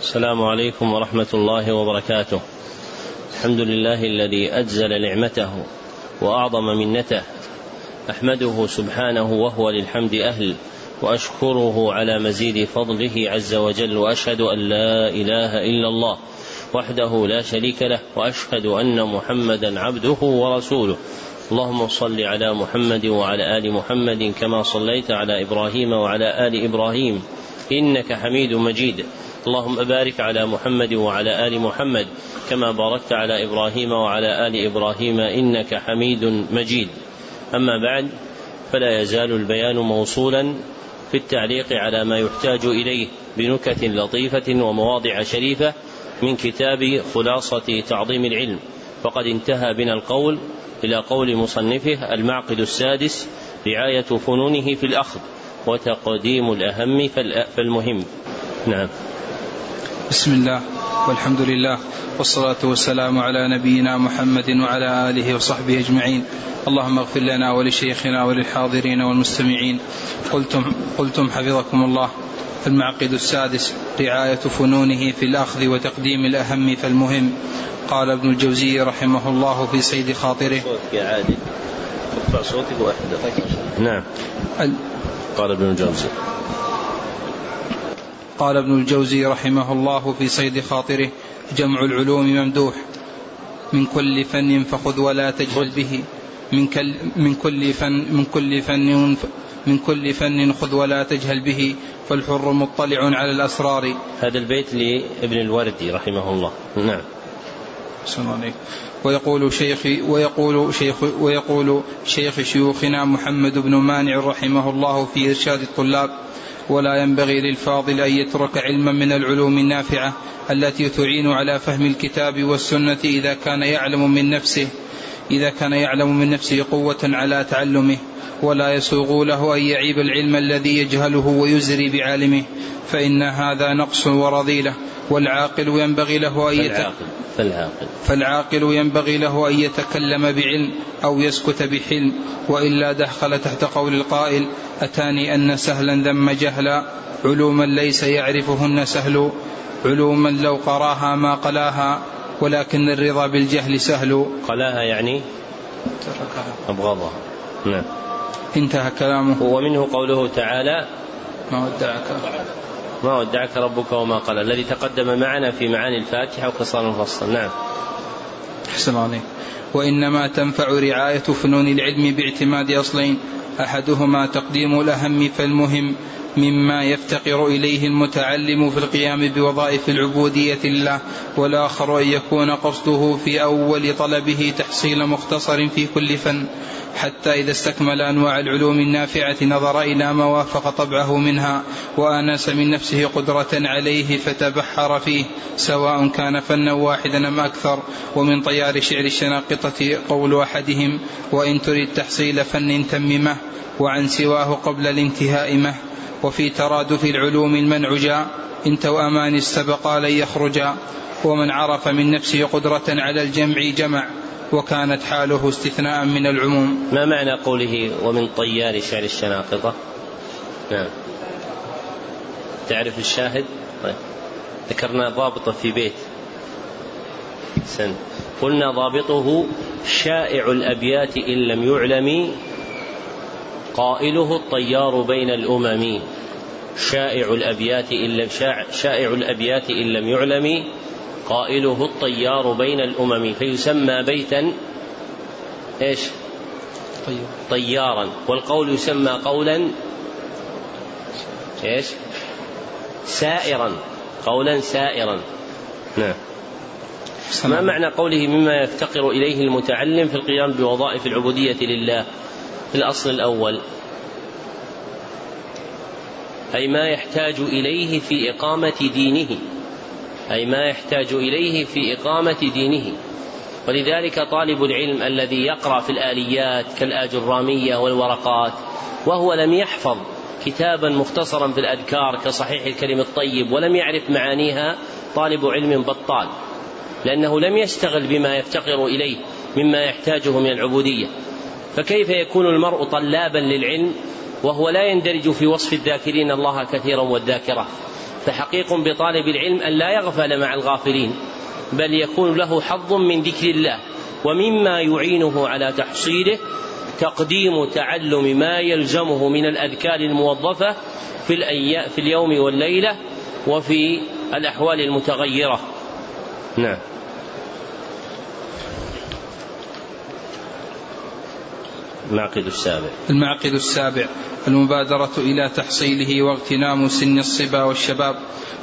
السلام عليكم ورحمة الله وبركاته. الحمد لله الذي أجزل نعمته وأعظم منته. أحمده سبحانه وهو للحمد أهل وأشكره على مزيد فضله عز وجل وأشهد أن لا إله إلا الله وحده لا شريك له وأشهد أن محمدا عبده ورسوله. اللهم صل على محمد وعلى آل محمد كما صليت على إبراهيم وعلى آل إبراهيم إنك حميد مجيد. اللهم بارك على محمد وعلى آل محمد كما باركت على إبراهيم وعلى آل إبراهيم إنك حميد مجيد. أما بعد فلا يزال البيان موصولا في التعليق على ما يحتاج إليه بنكت لطيفة ومواضع شريفة من كتاب خلاصة تعظيم العلم. فقد انتهى بنا القول إلى قول مصنفه المعقد السادس رعاية فنونه في الأخذ. وتقديم الأهم فالمهم. نعم. بسم الله والحمد لله والصلاة والسلام على نبينا محمد وعلى آله وصحبه أجمعين. اللهم اغفر لنا ولشيخنا وللحاضرين والمستمعين. قلتم قلتم حفظكم الله. المعقد السادس رعاية فنونه في الأخذ وتقديم الأهم فالمهم. قال ابن الجوزي رحمه الله في صيد خاطره. صوتك يا عادل. صوتك نعم. قال ابن الجوزي. قال ابن الجوزي رحمه الله في صيد خاطره جمع العلوم ممدوح. من كل فن فخذ ولا تجهل به. من, كل من كل فن من كل فن من كل فن خذ ولا تجهل به. فالحر مطلع على الأسرار. هذا البيت لابن الوردي رحمه الله. نعم. عليك ويقول شيخ ويقول شيخ ويقول شيخ شيوخنا محمد بن مانع رحمه الله في إرشاد الطلاب. ولا ينبغي للفاضل أن يترك علما من العلوم النافعة التي تعين على فهم الكتاب والسنة إذا كان يعلم من نفسه إذا كان يعلم من نفسه قوة على تعلمه. ولا يسوغ له أن يعيب العلم الذي يجهله ويزري بعالمه. فإن هذا نقص ورذيلة. والعاقل ينبغي له أن يتكلم فالعاقل فالعاقل. ينبغي له أن يتكلم بعلم أو يسكت بحلم وإلا دخل تحت قول القائل أتاني أن سهلا ذم جهلا علوما ليس يعرفهن سهل علوما لو قراها ما قلاها ولكن الرضا بالجهل سهل. قلاها يعني؟ تركها أبغضها. نعم. انتهى كلامه. ومنه قوله تعالى ما ودعك. ما ودعك ربك وما قال. الذي تقدم معنا في معاني الفاتحة وقصار المفصل. نعم. أحسن عليك. وإنما تنفع رعاية فنون العلم باعتماد أصلين. أحدهما تقديم الأهم فالمهم. مما يفتقر إليه المتعلم في القيام بوظائف العبودية لله والآخر أن يكون قصده في أول طلبه تحصيل مختصر في كل فن حتى إذا استكمل أنواع العلوم النافعة نظر إلى ما وافق طبعه منها وآنس من نفسه قدرة عليه فتبحر فيه سواء كان فنا واحدا أم أكثر ومن طيار شعر الشناقطة قول أحدهم وإن تريد تحصيل فن تممه وعن سواه قبل الانتهاء مه. وفي ترادف العلوم المنع جاء إن توأمان استبقا لن يخرجا ومن عرف من نفسه قدرة على الجمع جمع وكانت حاله استثناء من العموم. ما معنى قوله ومن طيار شعر الشناقطة نعم. تعرف الشاهد؟ طيب. ذكرنا ضابطه في بيت. سن. قلنا ضابطه شائع الأبيات إن لم يعلم قائله الطيار بين الأمم شائع الأبيات إن لم شائع الأبيات إن لم يعلم قائله الطيار بين الأمم فيسمى بيتا إيش؟ طيارا. والقول يسمى قولا إيش؟ سائرا. قولا سائرا. نعم. ما معنى قوله مما يفتقر إليه المتعلم في القيام بوظائف العبودية لله؟ في الأصل الأول. أي ما يحتاج إليه في إقامة دينه. أي ما يحتاج إليه في إقامة دينه. ولذلك طالب العلم الذي يقرأ في الآليات كالآجرامية والورقات وهو لم يحفظ كتابا مختصرا في الأذكار كصحيح الكلم الطيب ولم يعرف معانيها طالب علم بطال لأنه لم يشتغل بما يفتقر إليه مما يحتاجه من العبودية. فكيف يكون المرء طلابا للعلم وهو لا يندرج في وصف الذاكرين الله كثيرا والذاكرة؟ فحقيق بطالب العلم أن لا يغفل مع الغافلين بل يكون له حظ من ذكر الله ومما يعينه على تحصيله تقديم تعلم ما يلزمه من الأذكار الموظفة في, في اليوم والليلة وفي الأحوال المتغيرة. نعم. المعقد السابع. المعقد السابع. المبادرة إلى تحصيله واغتنام سن الصبا والشباب.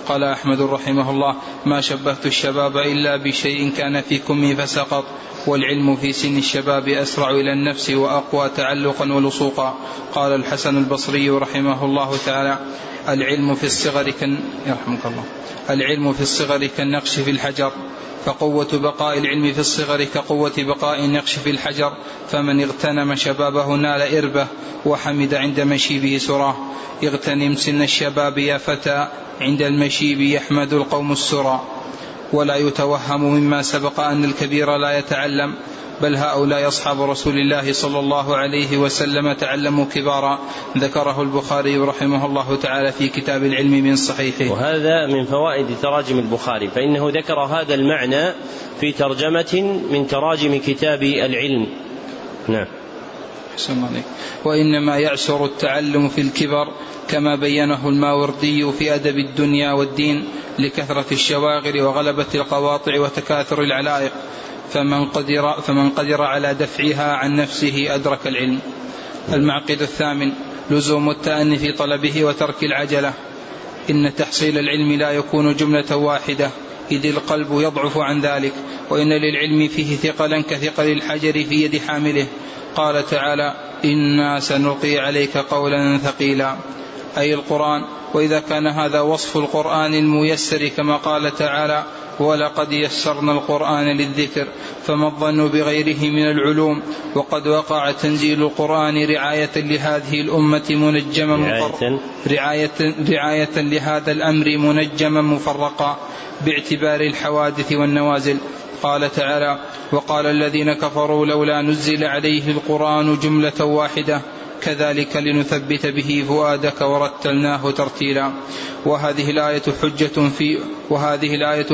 قال أحمد رحمه الله ما شبهت الشباب إلا بشيء كان في كمي فسقط والعلم في سن الشباب أسرع إلى النفس وأقوى تعلقا ولصوقا. قال الحسن البصري رحمه الله تعالى العلم في الصغر كن يرحمك الله. العلم في الصغر كالنقش في الحجر فقوة بقاء العلم في الصغر كقوة بقاء النقش في الحجر فمن اغتنم شبابه نال إربه وحمد عند مشيبه سراه. اغتنم سن الشباب يا فتى. عند المشيب يحمد القوم السرى. ولا يتوهم مما سبق أن الكبير لا يتعلم. بل هؤلاء أصحاب رسول الله صلى الله عليه وسلم تعلموا كبارا. ذكره البخاري رحمه الله تعالى في كتاب العلم من صحيحه. وهذا من فوائد تراجم البخاري. فإنه ذكر هذا المعنى في ترجمة من تراجم كتاب العلم. نعم. وإنما يعسر التعلم في الكبر كما بينه الماوردي في أدب الدنيا والدين لكثرة الشواغل وغلبة القواطع وتكاثر العلائق فمن قدر فمن قدر على دفعها عن نفسه أدرك العلم. المعقد الثامن لزوم التأني في طلبه وترك العجلة. إن تحصيل العلم لا يكون جملة واحدة إذ القلب يضعف عن ذلك وإن للعلم فيه ثقلا كثقل الحجر في يد حامله. قال تعالى إنا سنلقي عليك قولا ثقيلا. أي القرآن وإذا كان هذا وصف القرآن الميسر كما قال تعالى ولقد يسرنا القرآن للذكر فما الظن بغيره من العلوم وقد وقع تنزيل القرآن رعاية لهذه الأمة منجما رعاية, رعاية, رعاية لهذا الأمر منجما مفرقا باعتبار الحوادث والنوازل. قال تعالى وقال الذين كفروا لولا نزل عليه القرآن جملة واحدة كذلك لنثبت به فؤادك ورتلناه ترتيلا. وهذه الآية حجة في وهذه الآية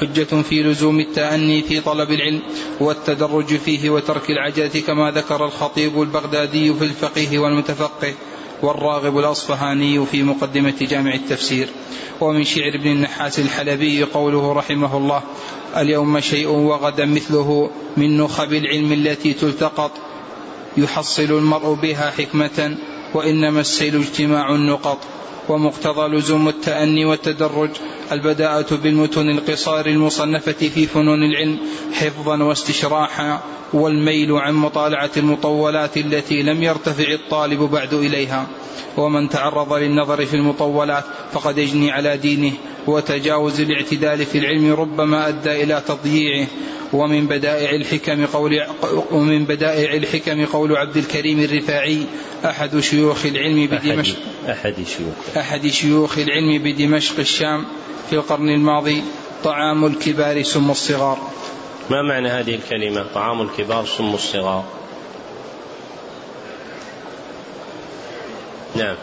حجة في لزوم التأني في طلب العلم والتدرج فيه وترك العجلة كما ذكر الخطيب البغدادي في الفقيه والمتفقه. والراغب الأصفهاني في مقدمة جامع التفسير. ومن شعر ابن النحاس الحلبي قوله رحمه الله اليوم شيء وغدا مثله من نخب العلم التي تلتقط يحصل المرء بها حكمة وإنما السيل اجتماع النقط. ومقتضى لزوم التأني والتدرج البداءة بالمتون القصار المصنفة في فنون العلم حفظا واستشراحا والميل عن مطالعة المطولات التي لم يرتفع الطالب بعد إليها. ومن تعرض للنظر في المطولات فقد يجني على دينه. وتجاوز الاعتدال في العلم ربما أدى إلى تضييعه. ومن بدائع الحكم قول ومن بدائع الحكم قول عبد الكريم الرفاعي أحد شيوخ العلم بدمشق. أحد شيوخ. أحد شيوخ العلم بدمشق الشام في القرن الماضي طعام الكبار سم الصغار. ما معنى هذه الكلمة؟ طعام الكبار سم الصغار. نعم.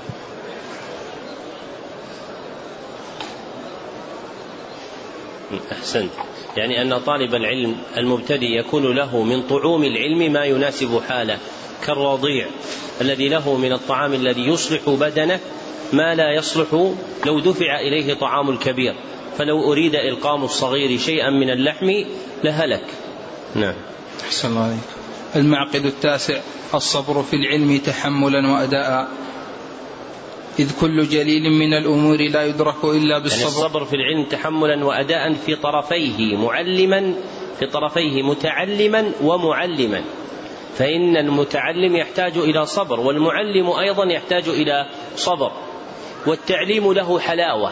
أحسنت. يعني أن طالب العلم المبتدئ يكون له من طعوم العلم ما يناسب حاله كالرضيع الذي له من الطعام الذي يصلح بدنه ما لا يصلح لو دفع إليه طعام الكبير. فلو أريد إلقام الصغير شيئا من اللحم لهلك. نعم. أحسن الله عليك. المعقد التاسع. الصبر في العلم تحملا وأداء. إذ كل جليل من الأمور لا يدرك إلا بالصبر. يعني الصبر في العلم تحملا وأداء في طرفيه معلما في طرفيه متعلما ومعلما. فإن المتعلم يحتاج إلى صبر والمعلم أيضا يحتاج إلى صبر والتعليم له حلاوة.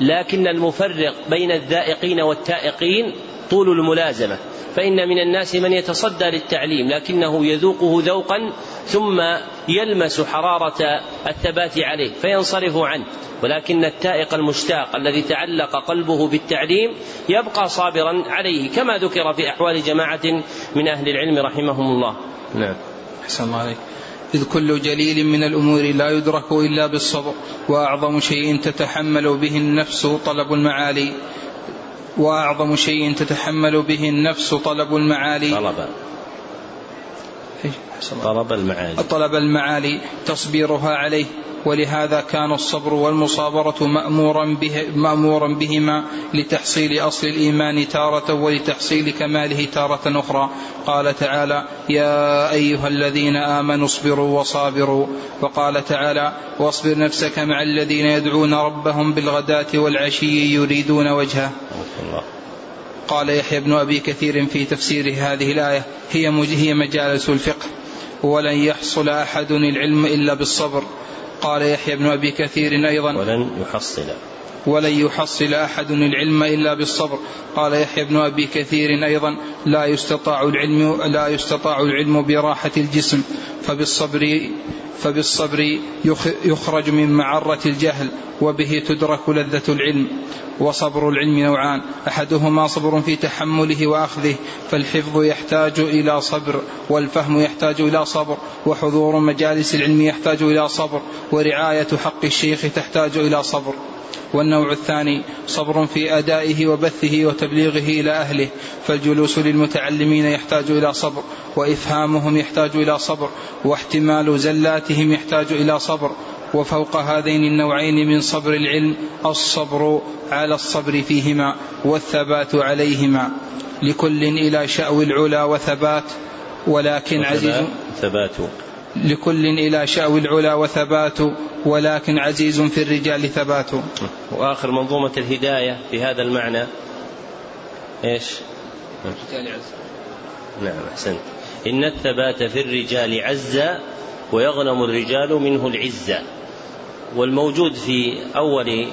لكن المفرق بين الذائقين والتائقين طول الملازمة. فإن من الناس من يتصدى للتعليم لكنه يذوقه ذوقا ثم يلمس حرارة الثبات عليه فينصرف عنه. ولكن التائق المشتاق الذي تعلق قلبه بالتعليم يبقى صابرا عليه كما ذكر في أحوال جماعة من أهل العلم رحمهم الله. نعم. أحسن الله عليك. إذ كل جليل من الأمور لا يدرك إلا بالصبر وأعظم شيء تتحمل به النفس طلب المعالي. وأعظم شيء تتحمل به النفس طلب المعالي. طلب. طلب المعالي. طلب المعالي تصبيرها عليه ولهذا كان الصبر والمصابرة مأمورا, به مأمورا بهما لتحصيل أصل الإيمان تارة ولتحصيل كماله تارة أخرى. قال تعالى يا أيها الذين آمنوا اصبروا وصابروا. وقال تعالى واصبر نفسك مع الذين يدعون ربهم بالغداة والعشي يريدون وجهه. قال يحيى بن أبي كثير في تفسير هذه الآية هي مجالس الفقه. ولن يحصل أحد العلم إلا بالصبر. قال يحيى بن أبي كثير أيضا. ولن يحصل. ولن يحصل أحد العلم إلا بالصبر. قال يحيى بن أبي كثير أيضا لا يستطاع العلم لا يستطاع العلم براحة الجسم فبالصبر فبالصبر يخرج من معرة الجهل وبه تدرك لذة العلم وصبر العلم نوعان. أحدهما صبر في تحمله وأخذه فالحفظ يحتاج إلى صبر والفهم يحتاج إلى صبر وحضور مجالس العلم يحتاج إلى صبر ورعاية حق الشيخ تحتاج إلى صبر. والنوع الثاني صبر في أدائه وبثه وتبليغه إلى أهله فالجلوس للمتعلمين يحتاج إلى صبر وإفهامهم يحتاج إلى صبر واحتمال زلاتهم يحتاج إلى صبر وفوق هذين النوعين من صبر العلم الصبر على الصبر فيهما والثبات عليهما لكل إلى شأو العلا وثبات ولكن عزيز ثبات. لكل إلى شأو العلا وثبات ولكن عزيز في الرجال ثبات. وآخر منظومة الهداية في هذا المعنى إيش؟ نعم أحسنت. إن الثبات في الرجال عز ويغنم الرجال منه العزة والموجود في أول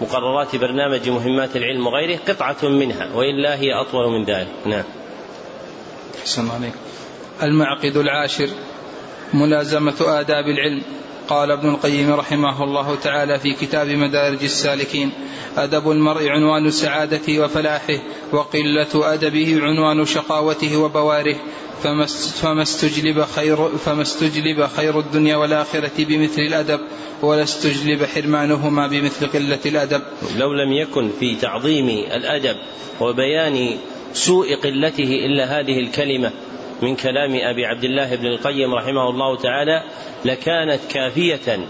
مقررات برنامج مهمات العلم وغيره قطعة منها وإلا هي أطول من ذلك. نعم. أحسن عليك المعقد العاشر. ملازمة آداب العلم. قال ابن القيم رحمه الله تعالى في كتاب مدارج السالكين أدب المرء عنوان سعادته وفلاحه وقلة أدبه عنوان شقاوته وبواره. فما استجلب خير فما استجلب خير الدنيا والآخرة بمثل الأدب ولا استجلب حرمانهما بمثل قلة الأدب. لو لم يكن في تعظيم الأدب وبيان سوء قلته إلا هذه الكلمة من كلام أبي عبد الله بن القيم رحمه الله تعالى لكانت كافية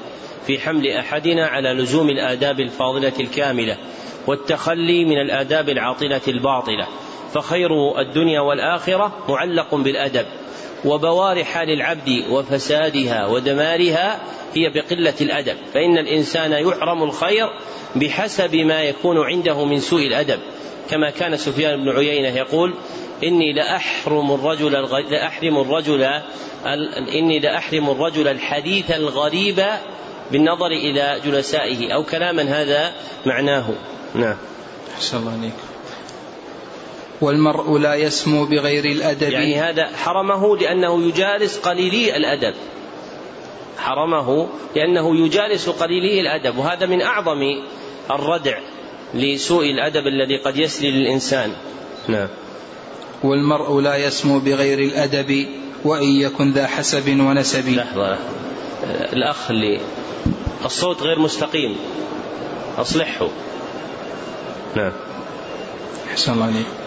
في حمل أحدنا على لزوم الآداب الفاضلة الكاملة والتخلي من الآداب العاطلة الباطلة. فخير الدنيا والآخرة معلق بالأدب وبوار حال العبد وفسادها ودمارها هي بقلة الأدب. فإن الإنسان يحرم الخير بحسب ما يكون عنده من سوء الأدب كما كان سفيان بن عيينة يقول إني لأحرم الرجل لأحرم الرجل إني لأحرم الرجل الحديث الغريب بالنظر إلى جلسائه. أو كلاما هذا معناه. نعم. أحسن الله عليك. والمرء لا يسمو بغير الأدب. يعني هذا حرمه لأنه يجالس قليلي الأدب. حرمه لأنه يجالس قليلي الأدب. وهذا من أعظم الردع لسوء الأدب الذي قد يسري للإنسان. نعم. والمرء لا يسمو بغير الأدب وإن يكن ذا حسب ونسب. لحظة. الأخ اللي الصوت غير مستقيم. أصلحه. نعم. الله عليك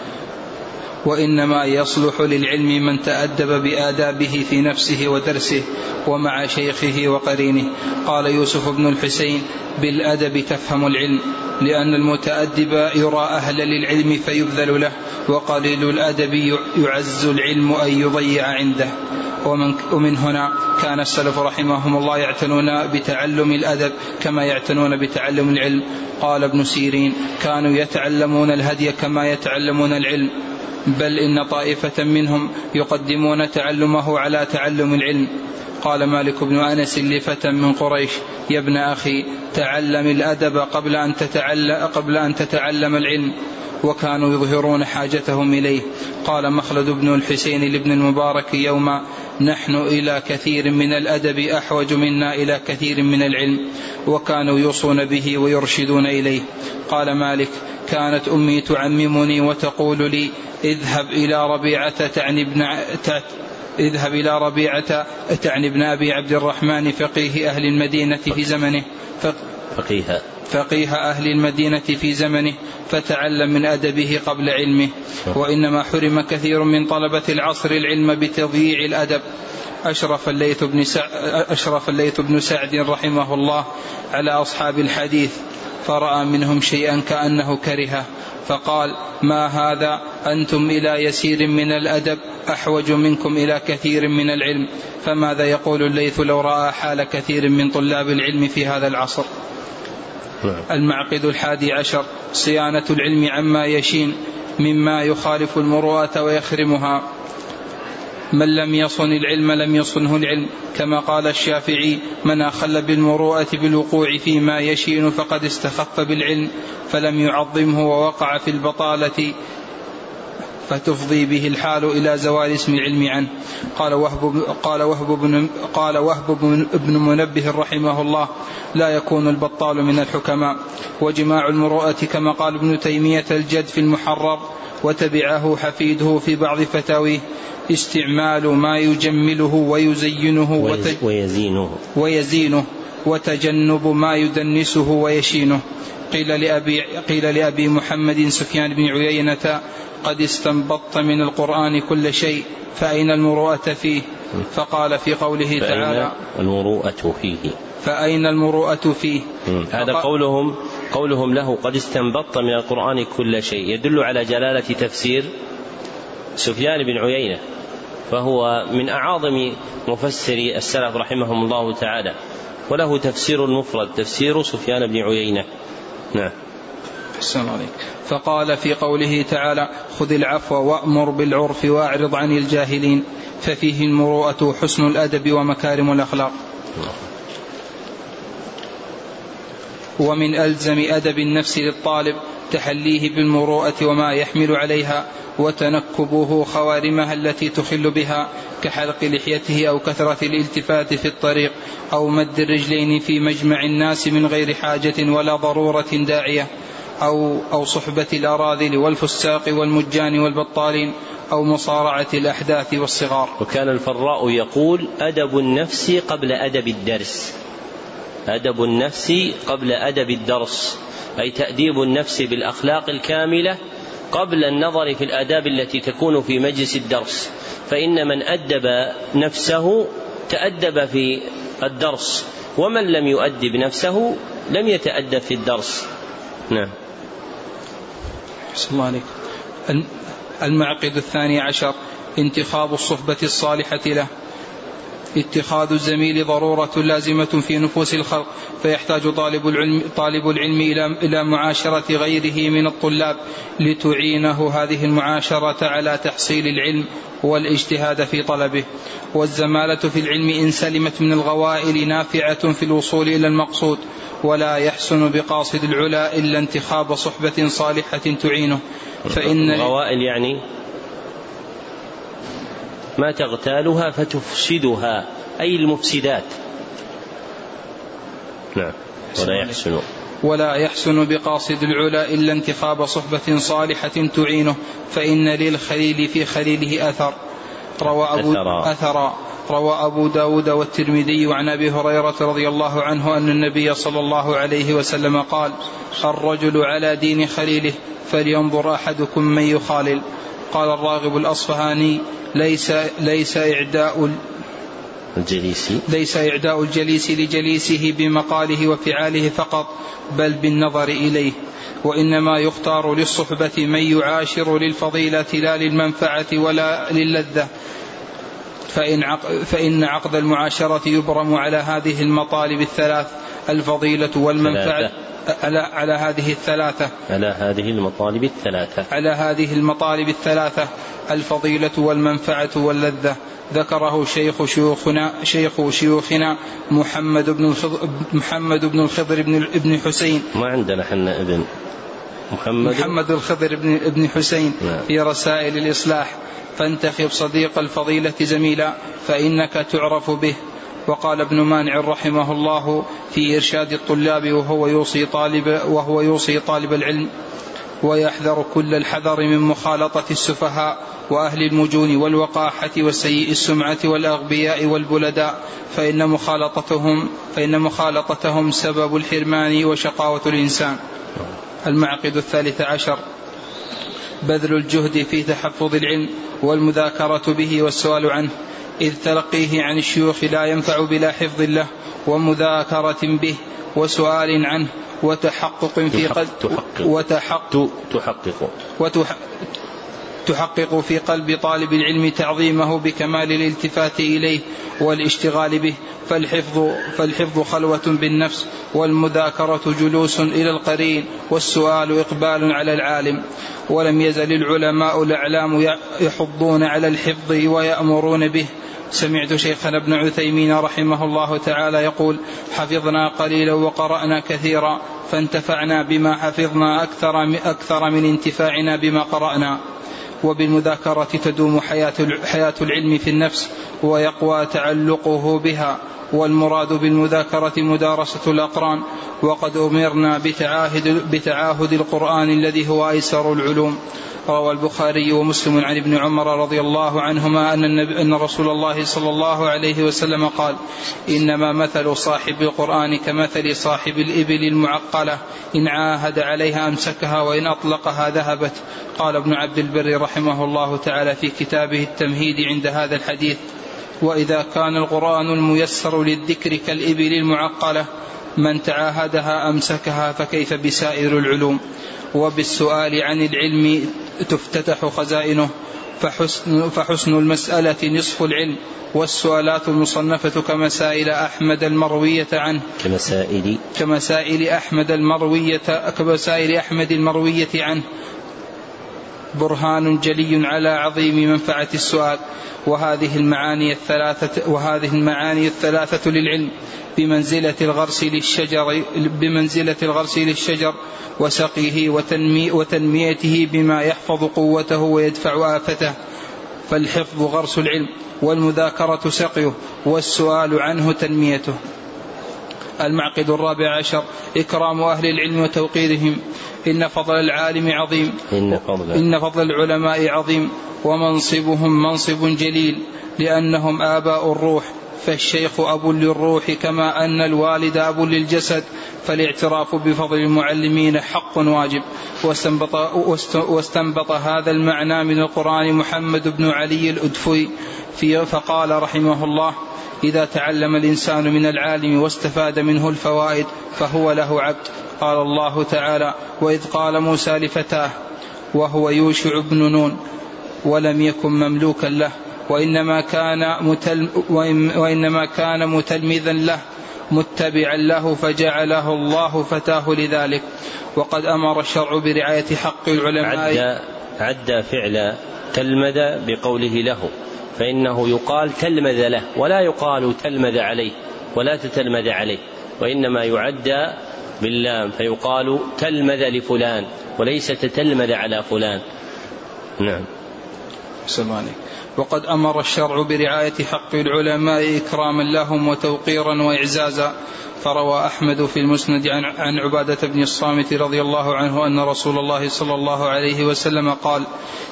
وإنما يصلح للعلم من تأدب بآدابه في نفسه ودرسه ومع شيخه وقرينه. قال يوسف بن الحسين بالأدب تفهم العلم لأن المتأدب يرى أهل للعلم فيبذل له وقليل الأدب يعز العلم أن يضيع عنده. ومن, ومن هنا كان السلف رحمهم الله يعتنون بتعلم الأدب كما يعتنون بتعلم العلم. قال ابن سيرين كانوا يتعلمون الهدي كما يتعلمون العلم بل إن طائفة منهم يقدمون تعلمه على تعلم العلم. قال مالك بن أنس لفتى من قريش يا ابن أخي تعلم الأدب قبل أن تتعلم, قبل أن تتعلم العلم وكانوا يظهرون حاجتهم إليه. قال مخلد بن الحسين لابن المبارك يوما نحن إلى كثير من الأدب أحوج منا إلى كثير من العلم وكانوا يوصون به ويرشدون إليه. قال مالك كانت أمي تعممني وتقول لي اذهب إلى ربيعة تعني ابن اذهب إلى ربيعة تعني ابن أبي عبد الرحمن فقيه أهل المدينة في زمنه فقيه فقيه أهل المدينة في زمنه فتعلم من أدبه قبل علمه. وإنما حرم كثير من طلبة العصر العلم بتضييع الأدب. أشرف الليث بن سعد أشرف الليث بن سعد رحمه الله على أصحاب الحديث. فرأى منهم شيئا كأنه كرهه فقال ما هذا؟ أنتم إلى يسير من الأدب أحوج منكم إلى كثير من العلم فماذا يقول الليث لو رأى حال كثير من طلاب العلم في هذا العصر؟ نعم. المعقد الحادي عشر صيانة العلم عما يشين مما يخالف المروءة ويخرمها. من لم يصن العلم لم يصنه العلم. كما قال الشافعي من أخل بالمروءة بالوقوع فيما يشين فقد استخف بالعلم فلم يعظمه ووقع في البطالة فتفضي به الحال إلى زوال اسم العلم عنه. قال وهب قال وهب بن قال وهب بن منبه رحمه الله لا يكون البطال من الحكماء. وجماع المروءة كما قال ابن تيمية الجد في المحرر وتبعه حفيده في بعض فتاويه استعمال ما يجمله ويزينه ويزينه. ويزينه وتجنب ما يدنسه ويشينه. قيل لأبي, قيل لأبي محمد سفيان بن عيينة قد استنبطت من القرآن كل شيء فأين المروءة فيه؟ فقال في قوله تعالى المروءة فيه؟ فأين المروءة فيه؟ هذا قولهم قولهم له قد استنبطت من القرآن كل شيء. يدل على جلالة تفسير سفيان بن عيينة. فهو من أعاظم مفسري السلف رحمهم الله تعالى وله تفسير المفرد تفسير سفيان بن عيينة. نعم. فقال في قوله تعالى خذ العفو وأمر بالعرف وأعرض عن الجاهلين ففيه المروءة حسن الأدب ومكارم الأخلاق. ومن ألزم أدب النفس للطالب تحليه بالمروءة وما يحمل عليها وتنكبه خوارمها التي تخل بها كحلق لحيته أو كثرة الالتفات في الطريق أو مد الرجلين في مجمع الناس من غير حاجة ولا ضرورة داعية أو أو صحبة الأراذل والفساق والمجان والبطالين أو مصارعة الأحداث والصغار. وكان الفراء يقول أدب النفس قبل أدب الدرس. أدب النفس قبل أدب الدرس. أي تأديب النفس بالأخلاق الكاملة قبل النظر في الآداب التي تكون في مجلس الدرس. فإن من أدب نفسه تأدب في الدرس ومن لم يؤدب نفسه لم يتأدب في الدرس. نعم. الله المعقد الثاني عشر انتخاب الصحبة الصالحة له. اتخاذ الزميل ضرورة لازمة في نفوس الخلق فيحتاج طالب العلم طالب العلم إلى إلى معاشرة غيره من الطلاب لتعينه هذه المعاشرة على تحصيل العلم والاجتهاد في طلبه. والزمالة في العلم إن سلمت من الغوائل نافعة في الوصول إلى المقصود ولا يحسن بقاصد العلا إلا انتخاب صحبة صالحة تعينه. فإن الغوائل يعني؟ ما تغتالها فتفسدها أي المفسدات. نعم. ولا يحسن. ولا يحسن بقاصد العلا إلا انتخاب صحبة صالحة تعينه فإن للخليل في خليله أثر. روى أبو أثرا, أثرا. روى أبو داود والترمذي عن أبي هريرة رضي الله عنه أن النبي صلى الله عليه وسلم قال الرجل على دين خليله فلينظر أحدكم من يخالل. قال الراغب الأصفهاني ليس ليس إعداء الجليس ليس إعداء الجليس لجليسه بمقاله وفعاله فقط بل بالنظر إليه. وإنما يختار للصحبة من يعاشر للفضيلة لا للمنفعة ولا للذة. فإن, عقد فإن عقد المعاشرة يبرم على هذه المطالب الثلاث الفضيلة والمنفعة. على على هذه الثلاثة. على هذه المطالب الثلاثة. على هذه المطالب الثلاثة. الفضيلة والمنفعة واللذة. ذكره شيخ شيوخنا شيخ شيوخنا محمد بن الخضر محمد بن الخضر بن ابن حسين. ما عندنا حنا ابن محمد؟ محمد الخضر بن ابن حسين نعم. في رسائل الإصلاح. فانتخب صديق الفضيلة زميلا فإنك تعرف به. وقال ابن مانع رحمه الله في إرشاد الطلاب وهو يوصي طالب وهو يوصي طالب العلم ويحذر كل الحذر من مخالطة السفهاء وأهل المجون والوقاحة وسيء السمعة والأغبياء والبلداء فإن مخالطتهم فإن مخالطتهم سبب الحرمان وشقاوة الإنسان. المعقد الثالث عشر. بذل الجهد في تحفظ العلم والمذاكرة به والسؤال عنه. إذ تلقيه عن الشيوخ لا ينفع بلا حفظ له ومذاكرة به وسؤال عنه وتحقق في قلب وتحقق تحقق. تحقق في قلب طالب العلم تعظيمه بكمال الالتفات إليه والاشتغال به فالحفظ فالحفظ خلوة بالنفس والمذاكرة جلوس إلى القرين والسؤال إقبال على العالم. ولم يزل العلماء الأعلام يحضون على الحفظ ويأمرون به. سمعت شيخنا ابن عثيمين رحمه الله تعالى يقول حفظنا قليلا وقرأنا كثيرا فانتفعنا بما حفظنا أكثر أكثر من انتفاعنا بما قرأنا. وبالمذاكرة تدوم حياة العلم في النفس ويقوى تعلقه بها. والمراد بالمذاكرة مدارسة الأقران وقد أمرنا بتعاهد, بتعاهد القرآن الذي هو أيسر العلوم. روى البخاري ومسلم عن ابن عمر رضي الله عنهما أن, النبي أن رسول الله صلى الله عليه وسلم قال إنما مثل صاحب القرآن كمثل صاحب الإبل المعقلة. إن عاهد عليها أمسكها وإن أطلقها ذهبت. قال ابن عبد البر رحمه الله تعالى في كتابه التمهيد عند هذا الحديث. وإذا كان القرآن الميسر للذكر كالإبل المعقلة من تعاهدها أمسكها فكيف بسائر العلوم؟ وبالسؤال عن العلم تفتتح خزائنه فحسن, فحسن المسألة نصف العلم والسؤالات المصنفة كمسائل أحمد المروية عنه. كمسائل كمسائل أحمد المروية كمسائل أحمد المروية عنه. برهان جلي على عظيم منفعة السؤال. وهذه المعاني الثلاثة وهذه المعاني الثلاثة للعلم. بمنزلة الغرس للشجر بمنزلة الغرس للشجر وسقيه وتنمي وتنميته بما يحفظ قوته ويدفع آفته. فالحفظ غرس العلم والمذاكرة سقيه والسؤال عنه تنميته. المعقد الرابع عشر إكرام أهل العلم وتوقيرهم. إن فضل العالم عظيم. إن فضل, إن فضل العلماء عظيم. ومنصبهم منصب جليل. لأنهم آباء الروح. فالشيخ أب للروح كما أن الوالد أب للجسد. فالاعتراف بفضل المعلمين حق واجب. واستنبط, واستنبط هذا المعنى من القرآن محمد بن علي الأدفي في فقال رحمه الله إذا تعلم الإنسان من العالم واستفاد منه الفوائد فهو له عبد. قال الله تعالى وإذ قال موسى لفتاه وهو يوشع بن نون ولم يكن مملوكا له وإنما كان متل وإنما كان متلمذا له متبعا له فجعله الله فتاه لذلك. وقد أمر الشرع برعاية حق العلماء. عد, عد فعل تلمذ بقوله له. فإنه يقال تلمذ له ولا يقال تلمذ عليه ولا تتلمذ عليه وإنما يعد باللام فيقال تلمذ لفلان وليس تتلمذ على فلان. نعم. سمعني وقد أمر الشرع برعاية حق العلماء إكراما لهم وتوقيرا وإعزازا فروى أحمد في المسند عن, عن عبادة بن الصامت رضي الله عنه أن رسول الله صلى الله عليه وسلم قال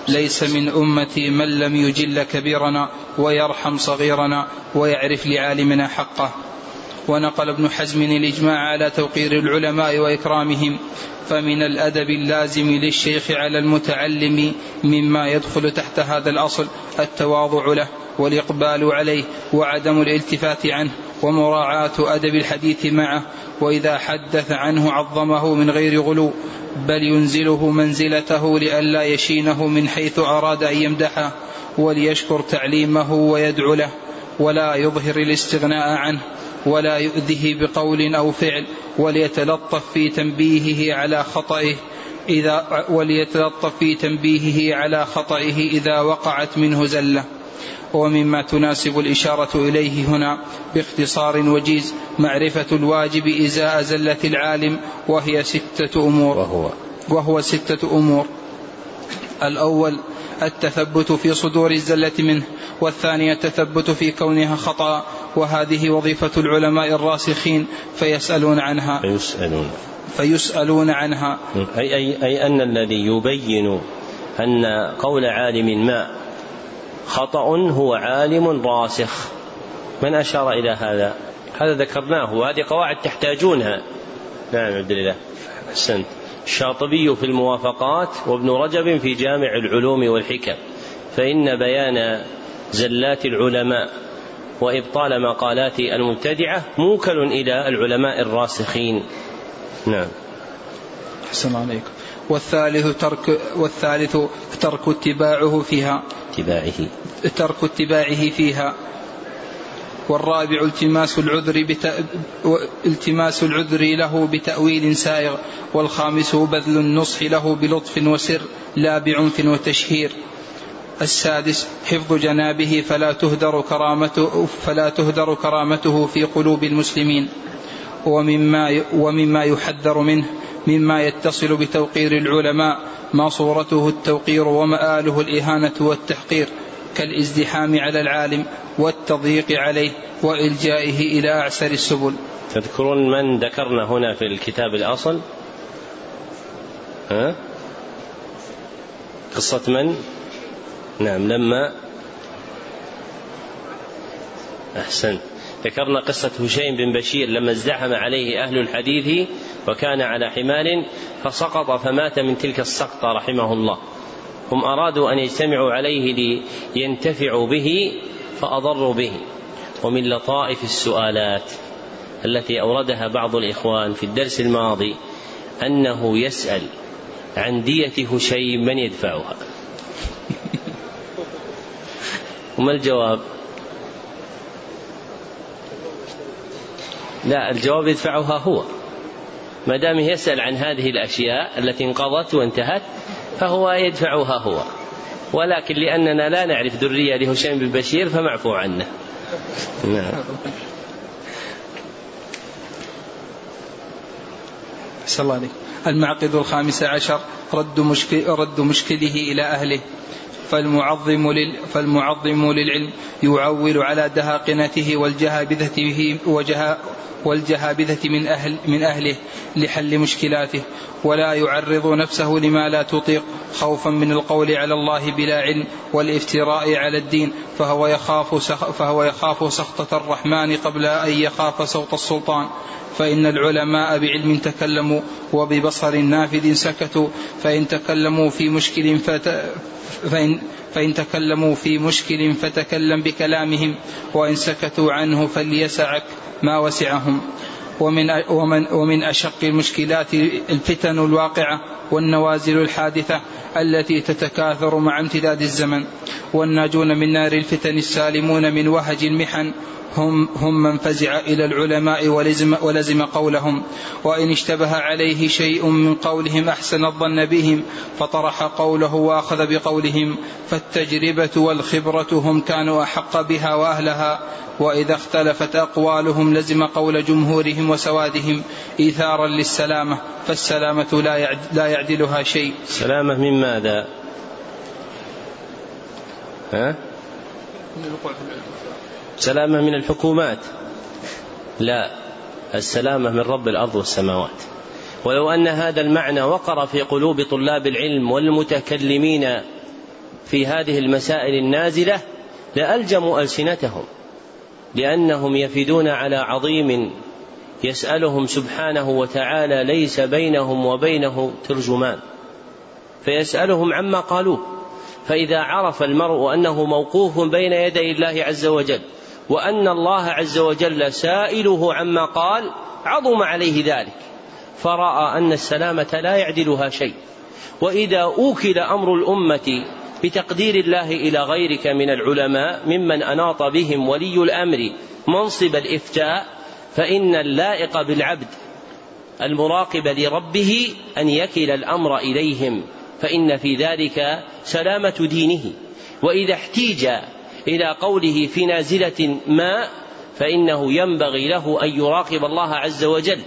ليس من أمتي من لم يجل كبيرنا ويرحم صغيرنا ويعرف لعالمنا حقه. ونقل ابن حزم الإجماع على توقير العلماء وإكرامهم فمن الأدب اللازم للشيخ على المتعلم مما يدخل تحت هذا الأصل التواضع له والإقبال عليه وعدم الالتفات عنه. ومراعاة أدب الحديث معه وإذا حدث عنه عظمه من غير غلو بل ينزله منزلته لئلا يشينه من حيث أراد أن يمدحه وليشكر تعليمه ويدعو له ولا يظهر الاستغناء عنه ولا يؤذه بقول أو فعل وليتلطف في تنبيهه على خطئه إذا وليتلطف في تنبيهه على خطئه إذا وقعت منه زلة. ومما تناسب الإشارة إليه هنا باختصار وجيز معرفة الواجب إزاء زلة العالم وهي ستة أمور. وهو. وهو ستة أمور. الأول التثبت في صدور الزلة منه والثاني التثبت في كونها خطأ وهذه وظيفة العلماء الراسخين فيسألون عنها. فيسألون. فيسألون عنها. أي, أي, أي أن الذي يبين أن قول عالم ما خطأ هو عالم راسخ. من أشار إلى هذا؟ هذا ذكرناه وهذه قواعد تحتاجونها. نعم عبد الله. أحسنت. الشاطبي في الموافقات وابن رجب في جامع العلوم والحكم. فإن بيان زلات العلماء وإبطال مقالات المبتدعة موكل إلى العلماء الراسخين. نعم. أحسن عليكم. والثالث ترك والثالث ترك اتباعه فيها. اتباعه. ترك اتباعه فيها. والرابع التماس العذر بت... التماس العذر له بتأويل سائغ. والخامس بذل النصح له بلطف وسر لا بعنف وتشهير. السادس حفظ جنابه فلا تهدر كرامته فلا تهدر كرامته في قلوب المسلمين. ومما ومما يحذر منه مما يتصل بتوقير العلماء ما صورته التوقير ومآله الإهانة والتحقير كالازدحام على العالم والتضييق عليه وإلجائه إلى أعسر السبل. تذكرون من ذكرنا هنا في الكتاب الأصل؟ ها؟ قصة من؟ نعم لما؟ أحسن ذكرنا قصة هشيم بن بشير لما ازدحم عليه أهل الحديث وكان على حمار فسقط فمات من تلك السقطة رحمه الله. هم أرادوا أن يجتمعوا عليه لينتفعوا به فأضروا به. ومن لطائف السؤالات التي أوردها بعض الإخوان في الدرس الماضي أنه يسأل عن دية هشيم من يدفعها. وما الجواب؟ لا الجواب يدفعها هو. ما دام يسأل عن هذه الأشياء التي انقضت وانتهت فهو يدفعها هو. ولكن لأننا لا نعرف ذرية لهشام بن بشير فمعفو عنه. نعم. الله عليك. المعقد الخامس عشر رد مشكل رد مشكله إلى أهله. فالمعظم لل فالمعظم للعلم يعول على دهاقنته والجهابذة وجها والجهابذة من أهل من أهله لحل مشكلاته ولا يعرض نفسه لما لا تطيق خوفا من القول على الله بلا علم والافتراء على الدين فهو يخاف فهو يخاف سخطة الرحمن قبل أن يخاف صوت السلطان. فإن العلماء بعلم تكلموا وببصر نافذ سكتوا فإن تكلموا في مشكل فت فإن, فإن تكلموا في مشكل فتكلم بكلامهم وإن سكتوا عنه فليسعك ما وسعهم. ومن ومن ومن أشق المشكلات الفتن الواقعة والنوازل الحادثة التي تتكاثر مع امتداد الزمن. والناجون من نار الفتن السالمون من وهج المحن هم هم من فزع إلى العلماء ولزم, ولزم قولهم وإن اشتبه عليه شيء من قولهم أحسن الظن بهم فطرح قوله وأخذ بقولهم فالتجربة والخبرة هم كانوا أحق بها وأهلها وإذا اختلفت أقوالهم لزم قول جمهورهم وسوادهم إيثارا للسلامة فالسلامة لا يعدلها شيء سلامة من ماذا؟ ها؟ من الوقوع في سلامة من الحكومات. لا السلامة من رب الأرض والسماوات. ولو أن هذا المعنى وقر في قلوب طلاب العلم والمتكلمين في هذه المسائل النازلة لألجموا ألسنتهم لأنهم يفدون على عظيم يسألهم سبحانه وتعالى ليس بينهم وبينه ترجمان. فيسألهم عما قالوه. فإذا عرف المرء أنه موقوف بين يدي الله عز وجل وأن الله عز وجل سائله عما قال عظم عليه ذلك فرأى أن السلامة لا يعدلها شيء. وإذا أوكل أمر الأمة بتقدير الله إلى غيرك من العلماء ممن أناط بهم ولي الأمر منصب الإفتاء فإن اللائق بالعبد المراقب لربه أن يكل الأمر إليهم فإن في ذلك سلامة دينه. وإذا احتيج إلى قوله في نازلة ما فإنه ينبغي له أن يراقب الله عز وجل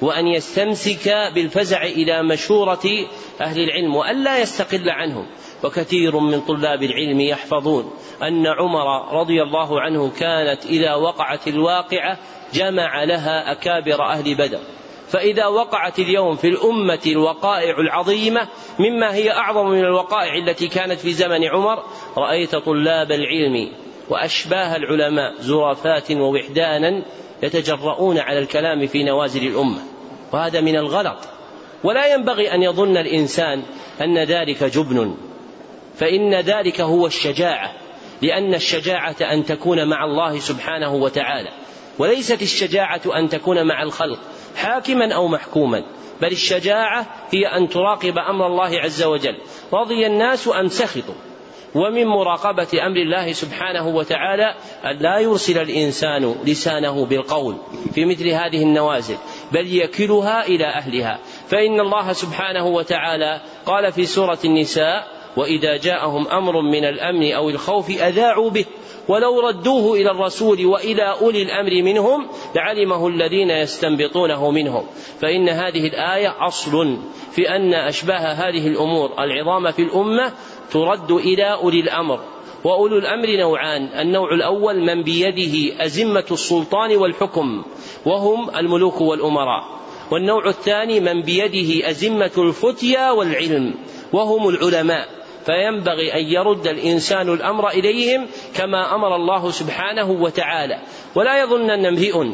وأن يستمسك بالفزع إلى مشورة أهل العلم وألا يستقل عنهم. وكثير من طلاب العلم يحفظون أن عمر رضي الله عنه كانت إذا وقعت الواقعة جمع لها أكابر أهل بدر. فإذا وقعت اليوم في الأمة الوقائع العظيمة مما هي أعظم من الوقائع التي كانت في زمن عمر رأيت طلاب العلم وأشباه العلماء زرافات ووحدانا يتجرؤون على الكلام في نوازل الأمة. وهذا من الغلط. ولا ينبغي أن يظن الإنسان أن ذلك جبن. فإن ذلك هو الشجاعة لأن الشجاعة أن تكون مع الله سبحانه وتعالى. وليست الشجاعة أن تكون مع الخلق. حاكما أو محكوما. بل الشجاعة هي أن تراقب أمر الله عز وجل. رضي الناس أم سخطوا؟ ومن مراقبة أمر الله سبحانه وتعالى أن لا يرسل الإنسان لسانه بالقول في مثل هذه النوازل بل يكلها إلى أهلها. فإن الله سبحانه وتعالى قال في سورة النساء وإذا جاءهم أمر من الأمن أو الخوف أذاعوا به ولو ردوه إلى الرسول وإلى أولي الأمر منهم لعلمه الذين يستنبطونه منهم. فإن هذه الآية أصل في أن أشباه هذه الأمور العظام في الأمة ترد إلى أولي الأمر. وأولو الأمر نوعان النوع الأول من بيده أزمة السلطان والحكم وهم الملوك والأمراء. والنوع الثاني من بيده أزمة الفتيا والعلم وهم العلماء. فينبغي أن يرد الإنسان الأمر إليهم كما أمر الله سبحانه وتعالى. ولا يظنن امرئ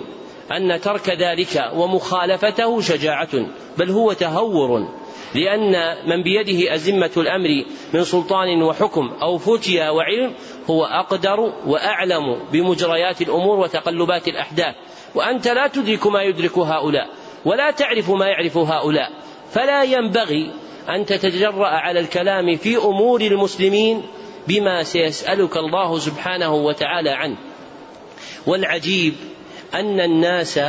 أن ترك ذلك ومخالفته شجاعة بل هو تهور لأن من بيده أزمة الأمر من سلطان وحكم أو فتيا وعلم هو أقدر وأعلم بمجريات الأمور وتقلبات الأحداث. وأنت لا تدرك ما يدرك هؤلاء ولا تعرف ما يعرف هؤلاء. فلا ينبغي أن تتجرأ على الكلام في أمور المسلمين بما سيسألك الله سبحانه وتعالى عنه. والعجيب أن الناس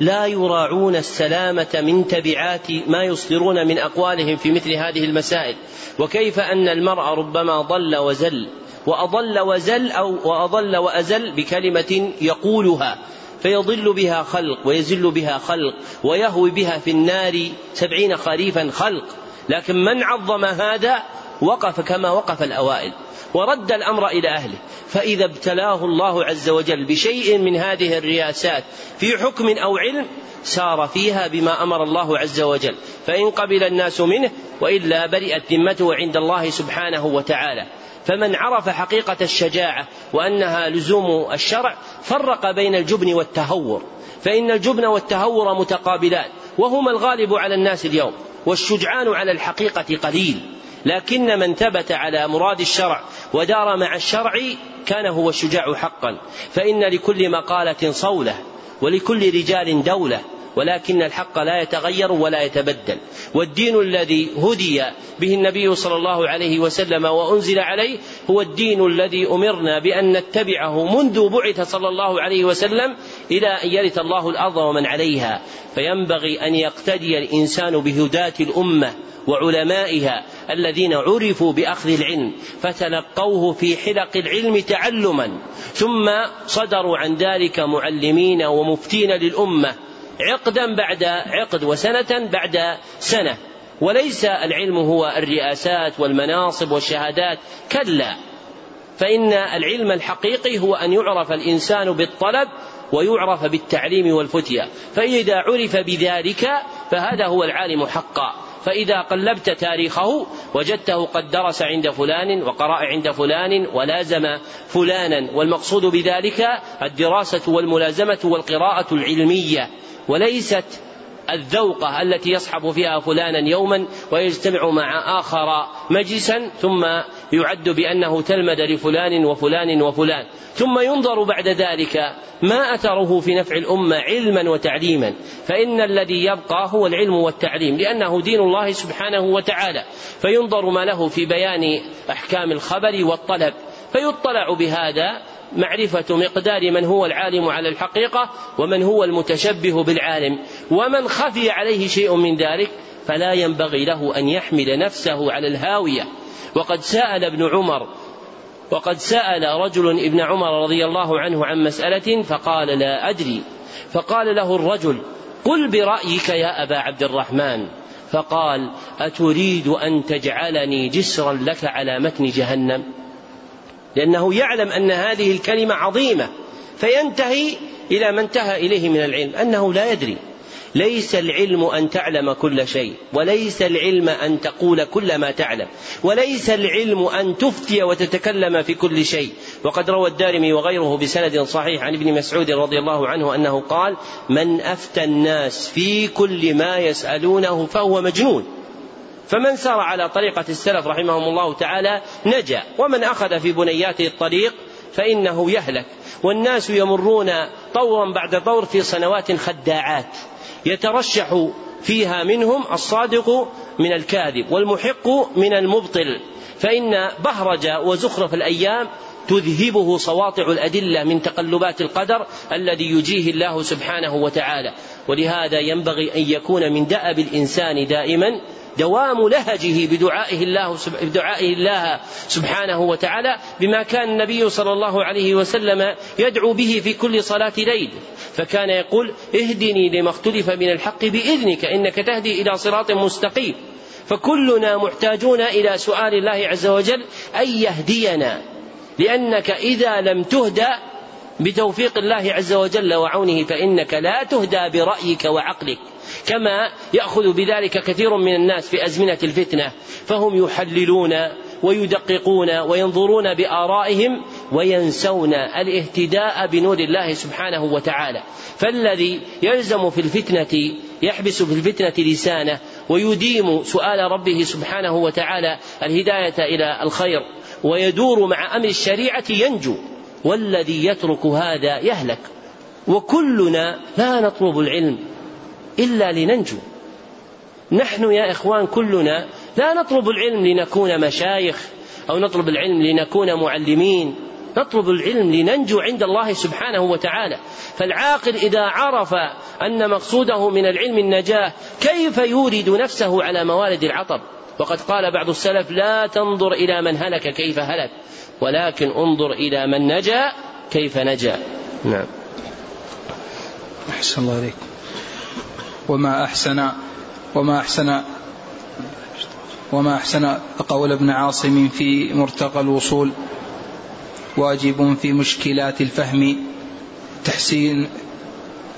لا يراعون السلامة من تبعات ما يصدرون من أقوالهم في مثل هذه المسائل. وكيف أن المرء ربما ضل وزل وأضل وزل أو وأضل وأزل بكلمة يقولها فيضل بها خلق ويزل بها خلق ويهوي بها في النار سبعين خريفا خلق. لكن من عظم هذا وقف كما وقف الأوائل ورد الأمر إلى أهله. فإذا ابتلاه الله عز وجل بشيء من هذه الرياسات في حكم أو علم سار فيها بما أمر الله عز وجل. فإن قبل الناس منه وإلا برئت ذمته عند الله سبحانه وتعالى. فمن عرف حقيقة الشجاعة وأنها لزوم الشرع فرق بين الجبن والتهور. فإن الجبن والتهور متقابلان وهما الغالب على الناس اليوم. والشجعان على الحقيقة قليل. لكن من ثبت على مراد الشرع ودار مع الشرع كان هو الشجاع حقا. فإن لكل مقالة صولة ولكل رجال دولة. ولكن الحق لا يتغير ولا يتبدل. والدين الذي هدي به النبي صلى الله عليه وسلم وأنزل عليه هو الدين الذي أمرنا بأن نتبعه منذ بعث صلى الله عليه وسلم إلى أن يرث الله الأرض ومن عليها. فينبغي أن يقتدي الإنسان بهداة الأمة وعلمائها الذين عرفوا بأخذ العلم فتلقوه في حلق العلم تعلما ثم صدروا عن ذلك معلمين ومفتين للأمة عقدا بعد عقد وسنة بعد سنة. وليس العلم هو الرئاسات والمناصب والشهادات. كلا فإن العلم الحقيقي هو أن يعرف الإنسان بالطلب ويعرف بالتعليم والفتيا فإذا عرف بذلك فهذا هو العالم حقا. فإذا قلبت تاريخه وجدته قد درس عند فلان وقرأ عند فلان ولازم فلانا. والمقصود بذلك الدراسة والملازمة والقراءة العلمية. وليست الذوقة التي يصحب فيها فلانا يوما ويجتمع مع آخر مجلسا ثم يعد بأنه تلمد لفلان وفلان وفلان. ثم ينظر بعد ذلك ما أثره في نفع الأمة علما وتعليما. فإن الذي يبقى هو العلم والتعليم لأنه دين الله سبحانه وتعالى. فينظر ما له في بيان أحكام الخبر والطلب. فيطلع بهذا معرفة مقدار من هو العالم على الحقيقة ومن هو المتشبه بالعالم. ومن خفي عليه شيء من ذلك فلا ينبغي له أن يحمل نفسه على الهاوية. وقد سأل ابن عمر وقد سأل رجل ابن عمر رضي الله عنه عن مسألة فقال لا أدري. فقال له الرجل قل برأيك يا أبا عبد الرحمن. فقال أتريد أن تجعلني جسرا لك على متن جهنم؟ لأنه يعلم أن هذه الكلمة عظيمة فينتهي إلى ما انتهى إليه من العلم أنه لا يدري. ليس العلم أن تعلم كل شيء وليس العلم أن تقول كل ما تعلم وليس العلم أن تفتي وتتكلم في كل شيء. وقد روى الدارمي وغيره بسند صحيح عن ابن مسعود رضي الله عنه أنه قال من أفتى الناس في كل ما يسألونه فهو مجنون. فمن سار على طريقة السلف رحمهم الله تعالى نجا ومن أخذ في بنياته الطريق فإنه يهلك. والناس يمرون طورا بعد طور في سنوات خداعات يترشح فيها منهم الصادق من الكاذب والمحق من المبطل. فإن بهرج وزخرف الأيام تذهبه سواطع الأدلة من تقلبات القدر الذي يجيه الله سبحانه وتعالى. ولهذا ينبغي أن يكون من دأب الإنسان دائما دوام لهجه بدعائه الله بدعائه الله سبحانه وتعالى بما كان النبي صلى الله عليه وسلم يدعو به في كل صلاة ليل. فكان يقول اهدني لما اختلف من الحق بإذنك إنك تهدي إلى صراط مستقيم. فكلنا محتاجون إلى سؤال الله عز وجل أن يهدينا؟ لأنك إذا لم تهدى بتوفيق الله عز وجل وعونه فإنك لا تهدى برأيك وعقلك. كما يأخذ بذلك كثير من الناس في أزمنة الفتنة فهم يحللون ويدققون وينظرون بآرائهم وينسون الاهتداء بنور الله سبحانه وتعالى. فالذي يلزم في الفتنة يحبس في الفتنة لسانه ويديم سؤال ربه سبحانه وتعالى الهداية إلى الخير ويدور مع أمر الشريعة ينجو والذي يترك هذا يهلك وكلنا لا نطلب العلم إلا لننجو. نحن يا إخوان كلنا لا نطلب العلم لنكون مشايخ أو نطلب العلم لنكون معلمين. نطلب العلم لننجو عند الله سبحانه وتعالى. فالعاقل إذا عرف أن مقصوده من العلم النجاة كيف يورد نفسه على موارد العطب؟ وقد قال بعض السلف لا تنظر إلى من هلك كيف هلك ولكن انظر إلى من نجا كيف نجا. نعم. أحسن الله عليكم وما أحسن وما أحسن وما أحسن قول ابن عاصم في مرتقى الوصول واجب في مشكلات الفهم تحسين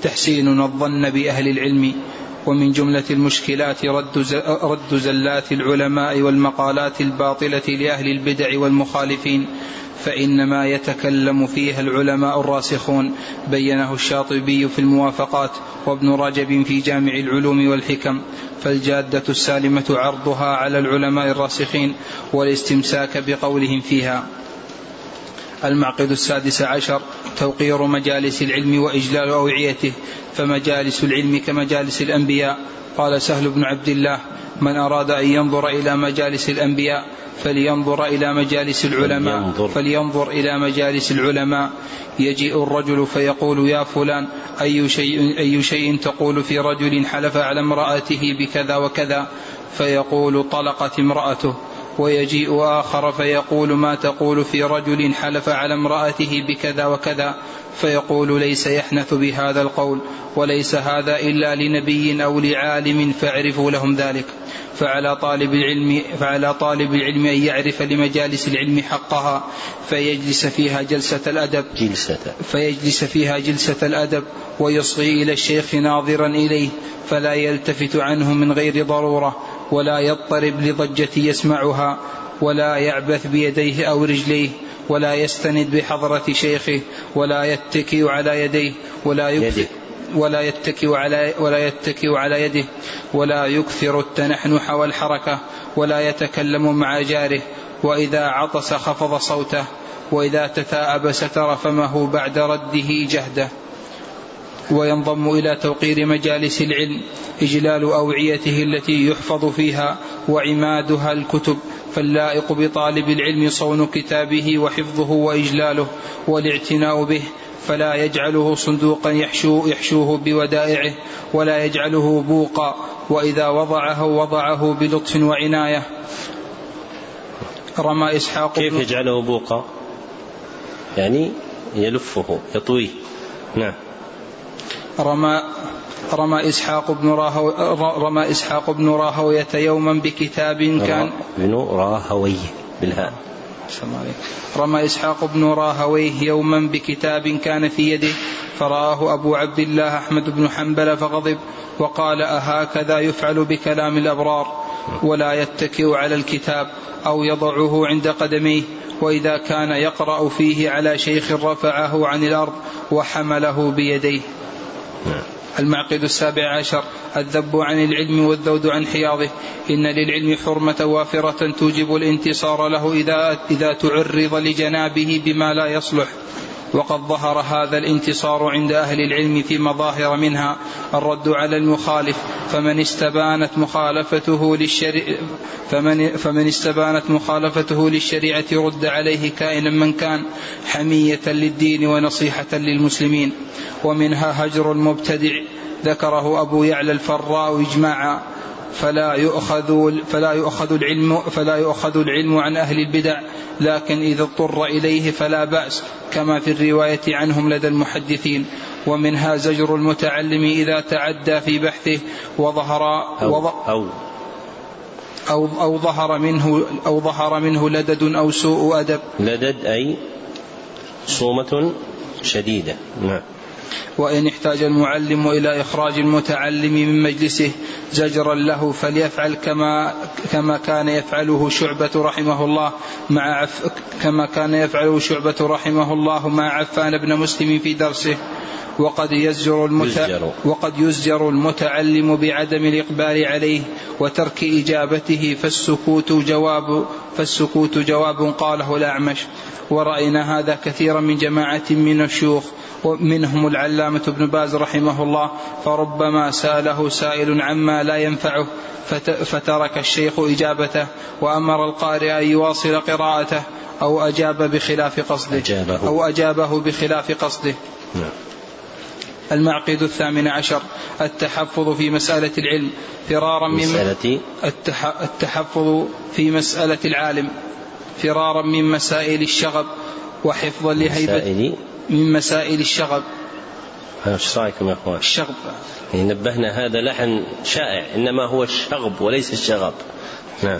تحسين الظن بأهل العلم ومن جملة المشكلات رد رد زلات العلماء والمقالات الباطلة لأهل البدع والمخالفين. فإنما يتكلم فيها العلماء الراسخون بينه الشاطبي في الموافقات وابن رجب في جامع العلوم والحكم فالجادة السالمة عرضها على العلماء الراسخين والاستمساك بقولهم فيها. المعقد السادس عشر توقير مجالس العلم وإجلال أوعيته فمجالس العلم كمجالس الأنبياء قال سهل بن عبد الله من أراد أن ينظر إلى مجالس الأنبياء فلينظر إلى مجالس العلماء فلينظر. إلى مجالس العلماء. يجيء الرجل فيقول يا فلان أي شيء, أي شيء تقول في رجل حلف على امرأته بكذا وكذا؟ فيقول طلقت امرأته. ويجيء آخر فيقول ما تقول في رجل حلف على امرأته بكذا وكذا فيقول ليس يحنث بهذا القول وليس هذا إلا لنبي أو لعالم فاعرفوا لهم ذلك فعلى طالب العلم فعلى طالب العلم أن يعرف لمجالس العلم حقها فيجلس فيها جلسة الأدب جلسة. فيجلس فيها جلسة الأدب ويصغي إلى الشيخ ناظرا إليه فلا يلتفت عنه من غير ضرورة ولا يضطرب لضجة يسمعها ولا يعبث بيديه أو رجليه ولا يستند بحضرة شيخه ولا يتكئ على يديه ولا يكثر ولا يتكئ على ولا يتكئ على يده ولا يكثر التنحنح والحركة ولا يتكلم مع جاره وإذا عطس خفض صوته وإذا تثاءب ستر فمه بعد رده جهده. وينضم إلى توقير مجالس العلم إجلال أوعيته التي يحفظ فيها وعمادها الكتب فاللائق بطالب العلم صون كتابه وحفظه وإجلاله والاعتناء به فلا يجعله صندوقا يحشو يحشوه بودائعه ولا يجعله بوقا وإذا وضعه وضعه بلطف وعناية. رمى إسحاق كيف يجعله بوقا؟ يعني يلفه يطويه. نعم. رمى رمى إسحاق بن راهو رمى إسحاق بن راهوية يوما بكتاب كان بن راهويه بالهاء. رمى إسحاق بن راهويه يوما بكتاب كان في يده فرآه أبو عبد الله أحمد بن حنبل فغضب وقال أهكذا يفعل بكلام الأبرار ولا يتكئ على الكتاب أو يضعه عند قدميه وإذا كان يقرأ فيه على شيخ رفعه عن الأرض وحمله بيديه. المعقد السابع عشر الذب عن العلم والذود عن حياضه. إن للعلم حرمة وافرة توجب الانتصار له إذا, إذا تعرض لجنابه بما لا يصلح. وقد ظهر هذا الانتصار عند أهل العلم في مظاهر منها الرد على المخالف فمن استبانت مخالفته للشريعة فمن, فمن استبانت مخالفته للشريعة رد عليه كائنا من كان حمية للدين ونصيحة للمسلمين. ومنها هجر المبتدع ذكره أبو يعلى الفراء إجماعا. فلا يؤخذ فلا يؤخذ العلم فلا يؤخذ العلم عن أهل البدع لكن إذا اضطر إليه فلا بأس كما في الرواية عنهم لدى المحدثين. ومنها زجر المتعلم إذا تعدى في بحثه وظهر أو, أو أو, أو ظهر منه أو ظهر منه لدد أو سوء أدب. لدد أي صومة شديدة. نعم. وإن احتاج المعلم إلى إخراج المتعلم من مجلسه زجرا له فليفعل كما كما كان يفعله شعبة رحمه الله مع عف كما كان يفعله شعبة رحمه الله مع عفان بن مسلم في درسه. وقد يزجر, المتع... وقد يزجر المتعلم بعدم الإقبال عليه وترك إجابته فالسكوت جواب فالسكوت جواب قاله الأعمش. ورأينا هذا كثيرا من جماعة من الشيوخ ومنهم العلامة ابن باز رحمه الله فربما سأله سائل عما لا ينفعه فترك الشيخ إجابته وأمر القارئ أن يواصل قراءته أو أجاب بخلاف قصده أجابه أو أجابه بخلاف قصده نعم. المعقد الثامن عشر التحفظ في مسألة العلم فرارا من مسألة التحفظ في مسألة العالم فرارا من مسائل الشغب وحفظا لهيبة من مسائل الشغب. إيش رايكم يا إخوان؟ الشغب. يعني نبهنا هذا لحن شائع إنما هو الشغب وليس الشغب. نعم.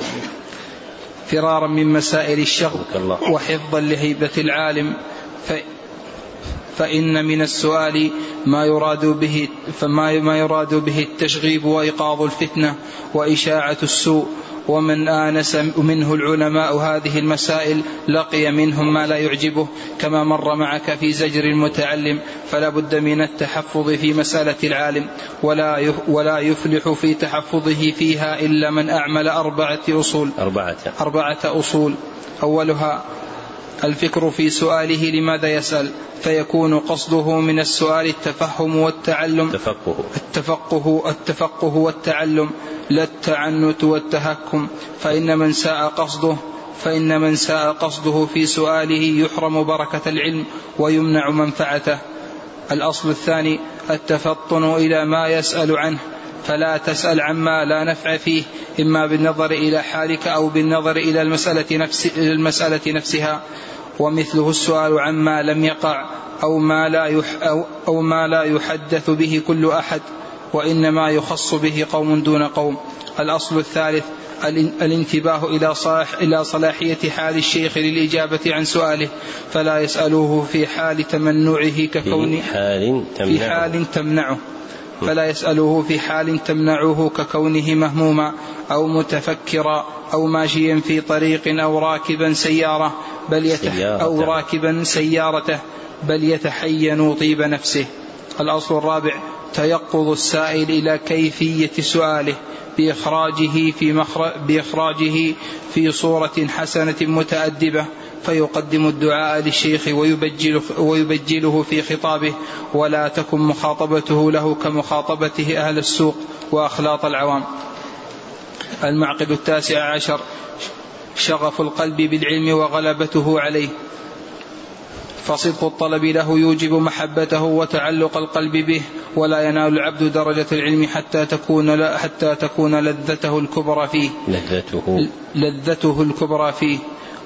فرارا من مسائل الشغب. وحفظا لهيبة العالم. فإن من السؤال ما يراد به فما ما يراد به التشغيب وإيقاظ الفتنة وإشاعة السوء ومن آنس منه العلماء هذه المسائل لقي منهم ما لا يعجبه كما مر معك في زجر المتعلم فلا بد من التحفظ في مسألة العالم ولا ولا يفلح في تحفظه فيها إلا من أعمل أربعة أصول. أربعة. أربعة أصول. أولها الفكر في سؤاله لماذا يسأل فيكون قصده من السؤال التفهم والتعلم. التفقه. التفقه التفقه والتعلم لا التعنت والتهكم. فإن من ساء قصده فإن من ساء قصده في سؤاله يحرم بركة العلم ويمنع منفعته. الأصل الثاني التفطن إلى ما يسأل عنه. فلا تسأل عما لا نفع فيه إما بالنظر إلى حالك أو بالنظر إلى المسألة, نفس المسألة نفسها. ومثله السؤال عما لم يقع أو ما لا يح أو, أو ما لا يحدث به كل أحد وإنما يخص به قوم دون قوم. الأصل الثالث الانتباه إلى صلاح إلى صلاحية حال الشيخ للإجابة عن سؤاله. فلا يسأله في حال تمنعه ككون في حال تمنعه, في حال تمنعه. فلا يسأله في حال تمنعه ككونه مهموما أو متفكرا أو ماشيا في طريق أو راكبا سيارة بل يتح أو راكبا سيارته بل يتحين طيب نفسه. الأصل الرابع تيقظ السائل إلى كيفية سؤاله بإخراجه في مخرج بإخراجه في صورة حسنة متأدبة. فيقدم الدعاء للشيخ ويبجله, ويبجله في خطابه ولا تكن مخاطبته له كمخاطبته أهل السوق وأخلاط العوام. المعقد التاسع عشر شغف القلب بالعلم وغلبته عليه. فصدق الطلب له يوجب محبته وتعلق القلب به ولا ينال العبد درجة العلم حتى تكون حتى تكون لذته الكبرى فيه. لذته. لذته الكبرى فيه.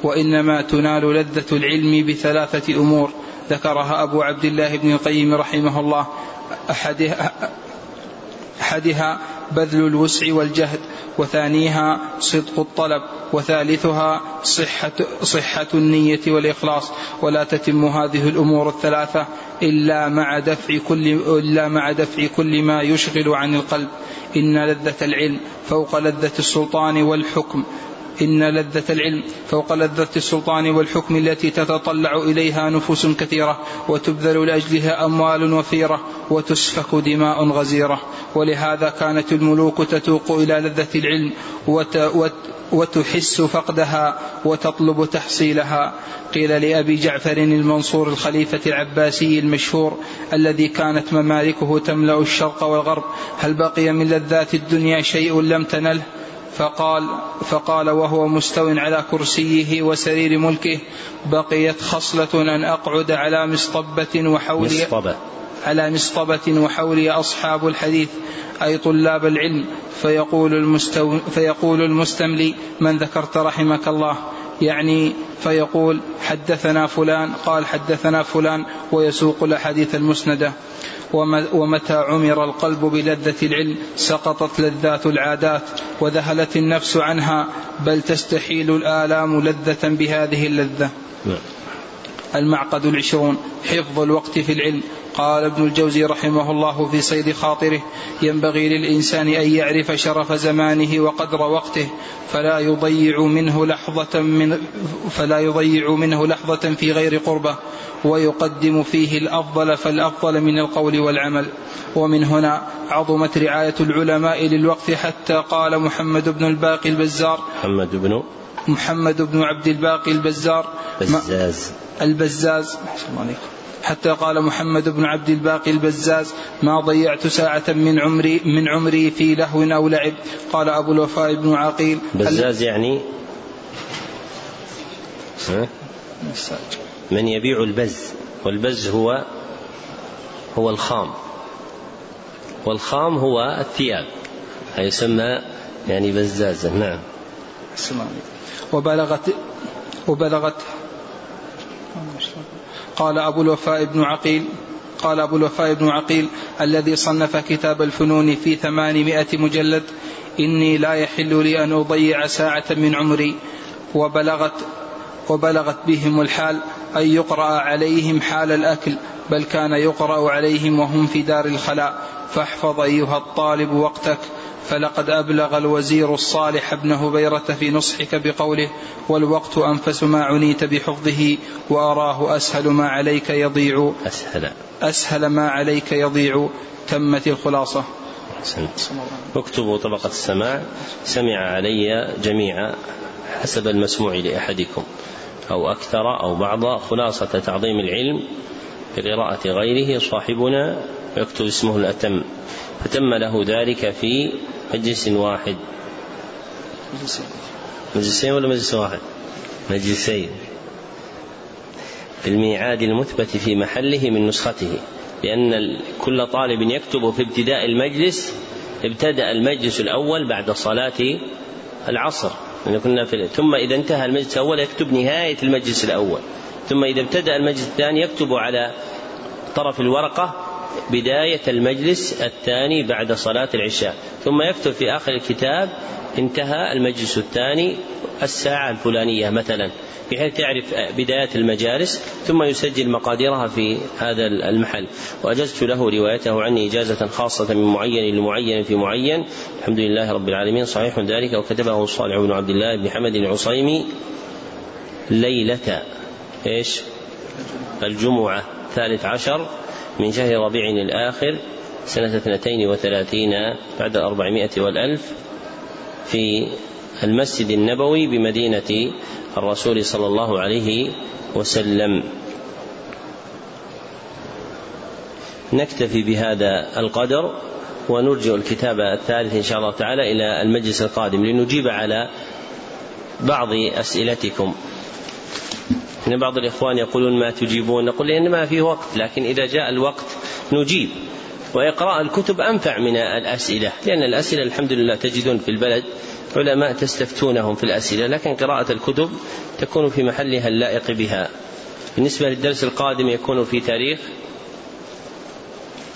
وإنما تنال لذة العلم بثلاثة أمور ذكرها أبو عبد الله بن القيم رحمه الله. أحدها أحدها بذل الوسع والجهد وثانيها صدق الطلب وثالثها صحة, صحة النية والإخلاص. ولا تتم هذه الأمور الثلاثة إلا مع دفع كل إلا مع دفع كل ما يشغل عن القلب. إن لذة العلم فوق لذة السلطان والحكم. إن لذة العلم فوق لذة السلطان والحكم التي تتطلع إليها نفوس كثيرة وتبذل لأجلها أموال وفيرة وتسفك دماء غزيرة. ولهذا كانت الملوك تتوق إلى لذة العلم وت وتحس فقدها وتطلب تحصيلها. قيل لأبي جعفر المنصور الخليفة العباسي المشهور الذي كانت ممالكه تملأ الشرق والغرب هل بقي من لذات الدنيا شيء لم تنله؟ فقال فقال وهو مستو على كرسيه وسرير ملكه بقيت خصلة أن أقعد على مصطبة وحولي مصطبة على مصطبة وحولي أصحاب الحديث أي طلاب العلم. فيقول, المستو فيقول المستملي من ذكرت رحمك الله؟ يعني فيقول حدثنا فلان قال حدثنا فلان ويسوق الأحاديث المسندة ومتى عمر القلب بلذة العلم سقطت لذات العادات وذهلت النفس عنها بل تستحيل الآلام لذة بهذه اللذة نعم. المعقد العشرون حفظ الوقت في العلم. قال ابن الجوزي رحمه الله في صيد خاطره ينبغي للإنسان أن يعرف شرف زمانه وقدر وقته فلا يضيع منه لحظة من فلا يضيع منه لحظة في غير قربة ويقدم فيه الأفضل فالأفضل من القول والعمل. ومن هنا عظمت رعاية العلماء للوقت حتى قال محمد بن الباقي البزار. محمد بن محمد بن عبد الباقي البزار. بزاز. البزاز حتى قال محمد بن عبد الباقي البزاز ما ضيعت ساعة من عمري من عمري في لهو أو لعب. قال أبو الوفاء بن عقيل بزاز يعني؟ من يبيع البز والبز هو هو الخام. والخام هو الثياب. يسمى يعني بزازا نعم. وبلغت وبلغت قال أبو الوفاء بن عقيل قال أبو الوفاء بن عقيل الذي صنف كتاب الفنون في ثمانمائة مجلد إني لا يحل لي أن أضيع ساعة من عمري. وبلغت وبلغت بهم الحال أن يقرأ عليهم حال الأكل بل كان يقرأ عليهم وهم في دار الخلاء. فاحفظ أيها الطالب وقتك فلقد أبلغ الوزير الصالح ابن هبيرة في نصحك بقوله والوقت أنفس ما عنيت بحفظه وأراه أسهل ما عليك يضيع. أسهل. أسهل ما عليك يضيع. تمت الخلاصة. أحسنت. اكتبوا طبقة السماع. سمع علي جميعا حسب المسموع لأحدكم أو أكثر أو بعض خلاصة تعظيم العلم بقراءة غيره صاحبنا يكتب اسمه الأتم. فتم له ذلك في مجلس واحد. مجلسين ولا مجلس واحد؟ مجلسين. في الميعاد المثبت في محله من نسخته لأن كل طالب يكتب في ابتداء المجلس ابتدأ المجلس الأول بعد صلاة العصر. يعني كنا في ثم إذا انتهى المجلس الأول يكتب نهاية المجلس الأول. ثم إذا ابتدأ المجلس الثاني يكتب على طرف الورقة بداية المجلس الثاني بعد صلاة العشاء ثم يكتب في آخر الكتاب انتهى المجلس الثاني الساعة الفلانية مثلا بحيث تعرف بدايات المجالس ثم يسجل مقاديرها في هذا المحل. وأجزت له روايته عني إجازة خاصة من معين لمعين في معين. الحمد لله رب العالمين. صحيح ذلك. وكتبه صالح بن عبد الله بن حمد العصيمي ليلة. إيش؟ الجمعة الثالث عشر من شهر ربيع الآخر سنة اثنتين وثلاثين بعد أربعمائة والألف في المسجد النبوي بمدينة الرسول صلى الله عليه وسلم نكتفي بهذا القدر ونرجع الكتاب الثالث إن شاء الله تعالى إلى المجلس القادم لنجيب على بعض أسئلتكم إن بعض الإخوان يقولون ما تجيبون نقول لأن ما فيه وقت لكن إذا جاء الوقت نجيب. وإقراء الكتب أنفع من الأسئلة لأن الأسئلة الحمد لله تجدون في البلد علماء تستفتونهم في الأسئلة لكن قراءة الكتب تكون في محلها اللائق بها. بالنسبة للدرس القادم يكون في تاريخ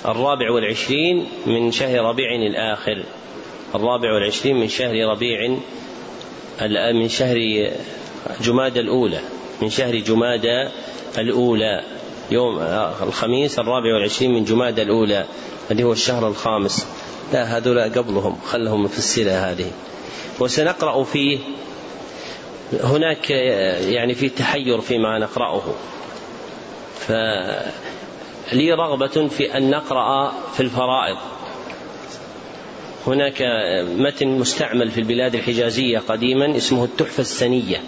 الرابع والعشرين من شهر ربيع الآخر. الرابع والعشرين من شهر ربيع من شهر جمادى الأولى. من شهر جمادى الأولى يوم الخميس الرابع والعشرين من جمادى الأولى الذي هو الشهر الخامس. لا هذول قبلهم خلهم في السلة هذه. وسنقرأ فيه هناك يعني في تحير فيما نقرأه. فلي رغبة في أن نقرأ في الفرائض. هناك متن مستعمل في البلاد الحجازية قديما اسمه التحفة السنية.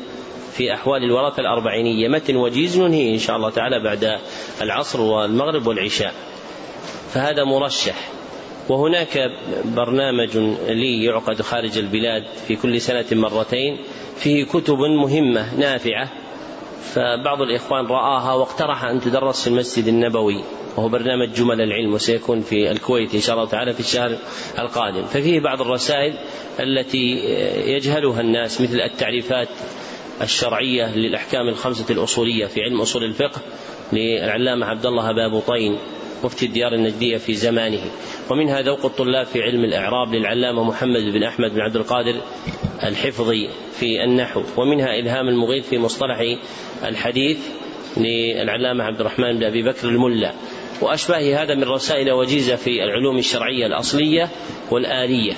في أحوال الورثة الأربعينية. متن وجيز ننهي إن شاء الله تعالى بعد العصر والمغرب والعشاء. فهذا مرشح. وهناك برنامج لي يعقد خارج البلاد في كل سنة مرتين. فيه كتب مهمة نافعة. فبعض الإخوان رآها واقترح أن تدرس في المسجد النبوي. وهو برنامج جمل العلم وسيكون في الكويت إن شاء الله تعالى في الشهر القادم. ففيه بعض الرسائل التي يجهلها الناس مثل التعريفات الشرعية للأحكام الخمسة الأصولية في علم أصول الفقه للعلامة عبد الله باب طين مفتي الديار النجدية في زمانه. ومنها ذوق الطلاب في علم الإعراب للعلامة محمد بن أحمد بن عبد القادر الحفظي في النحو. ومنها إلهام المغيث في مصطلح الحديث للعلامة عبد الرحمن بن أبي بكر الملا. وأشباه هذا من رسائل وجيزة في العلوم الشرعية الأصلية والآلية.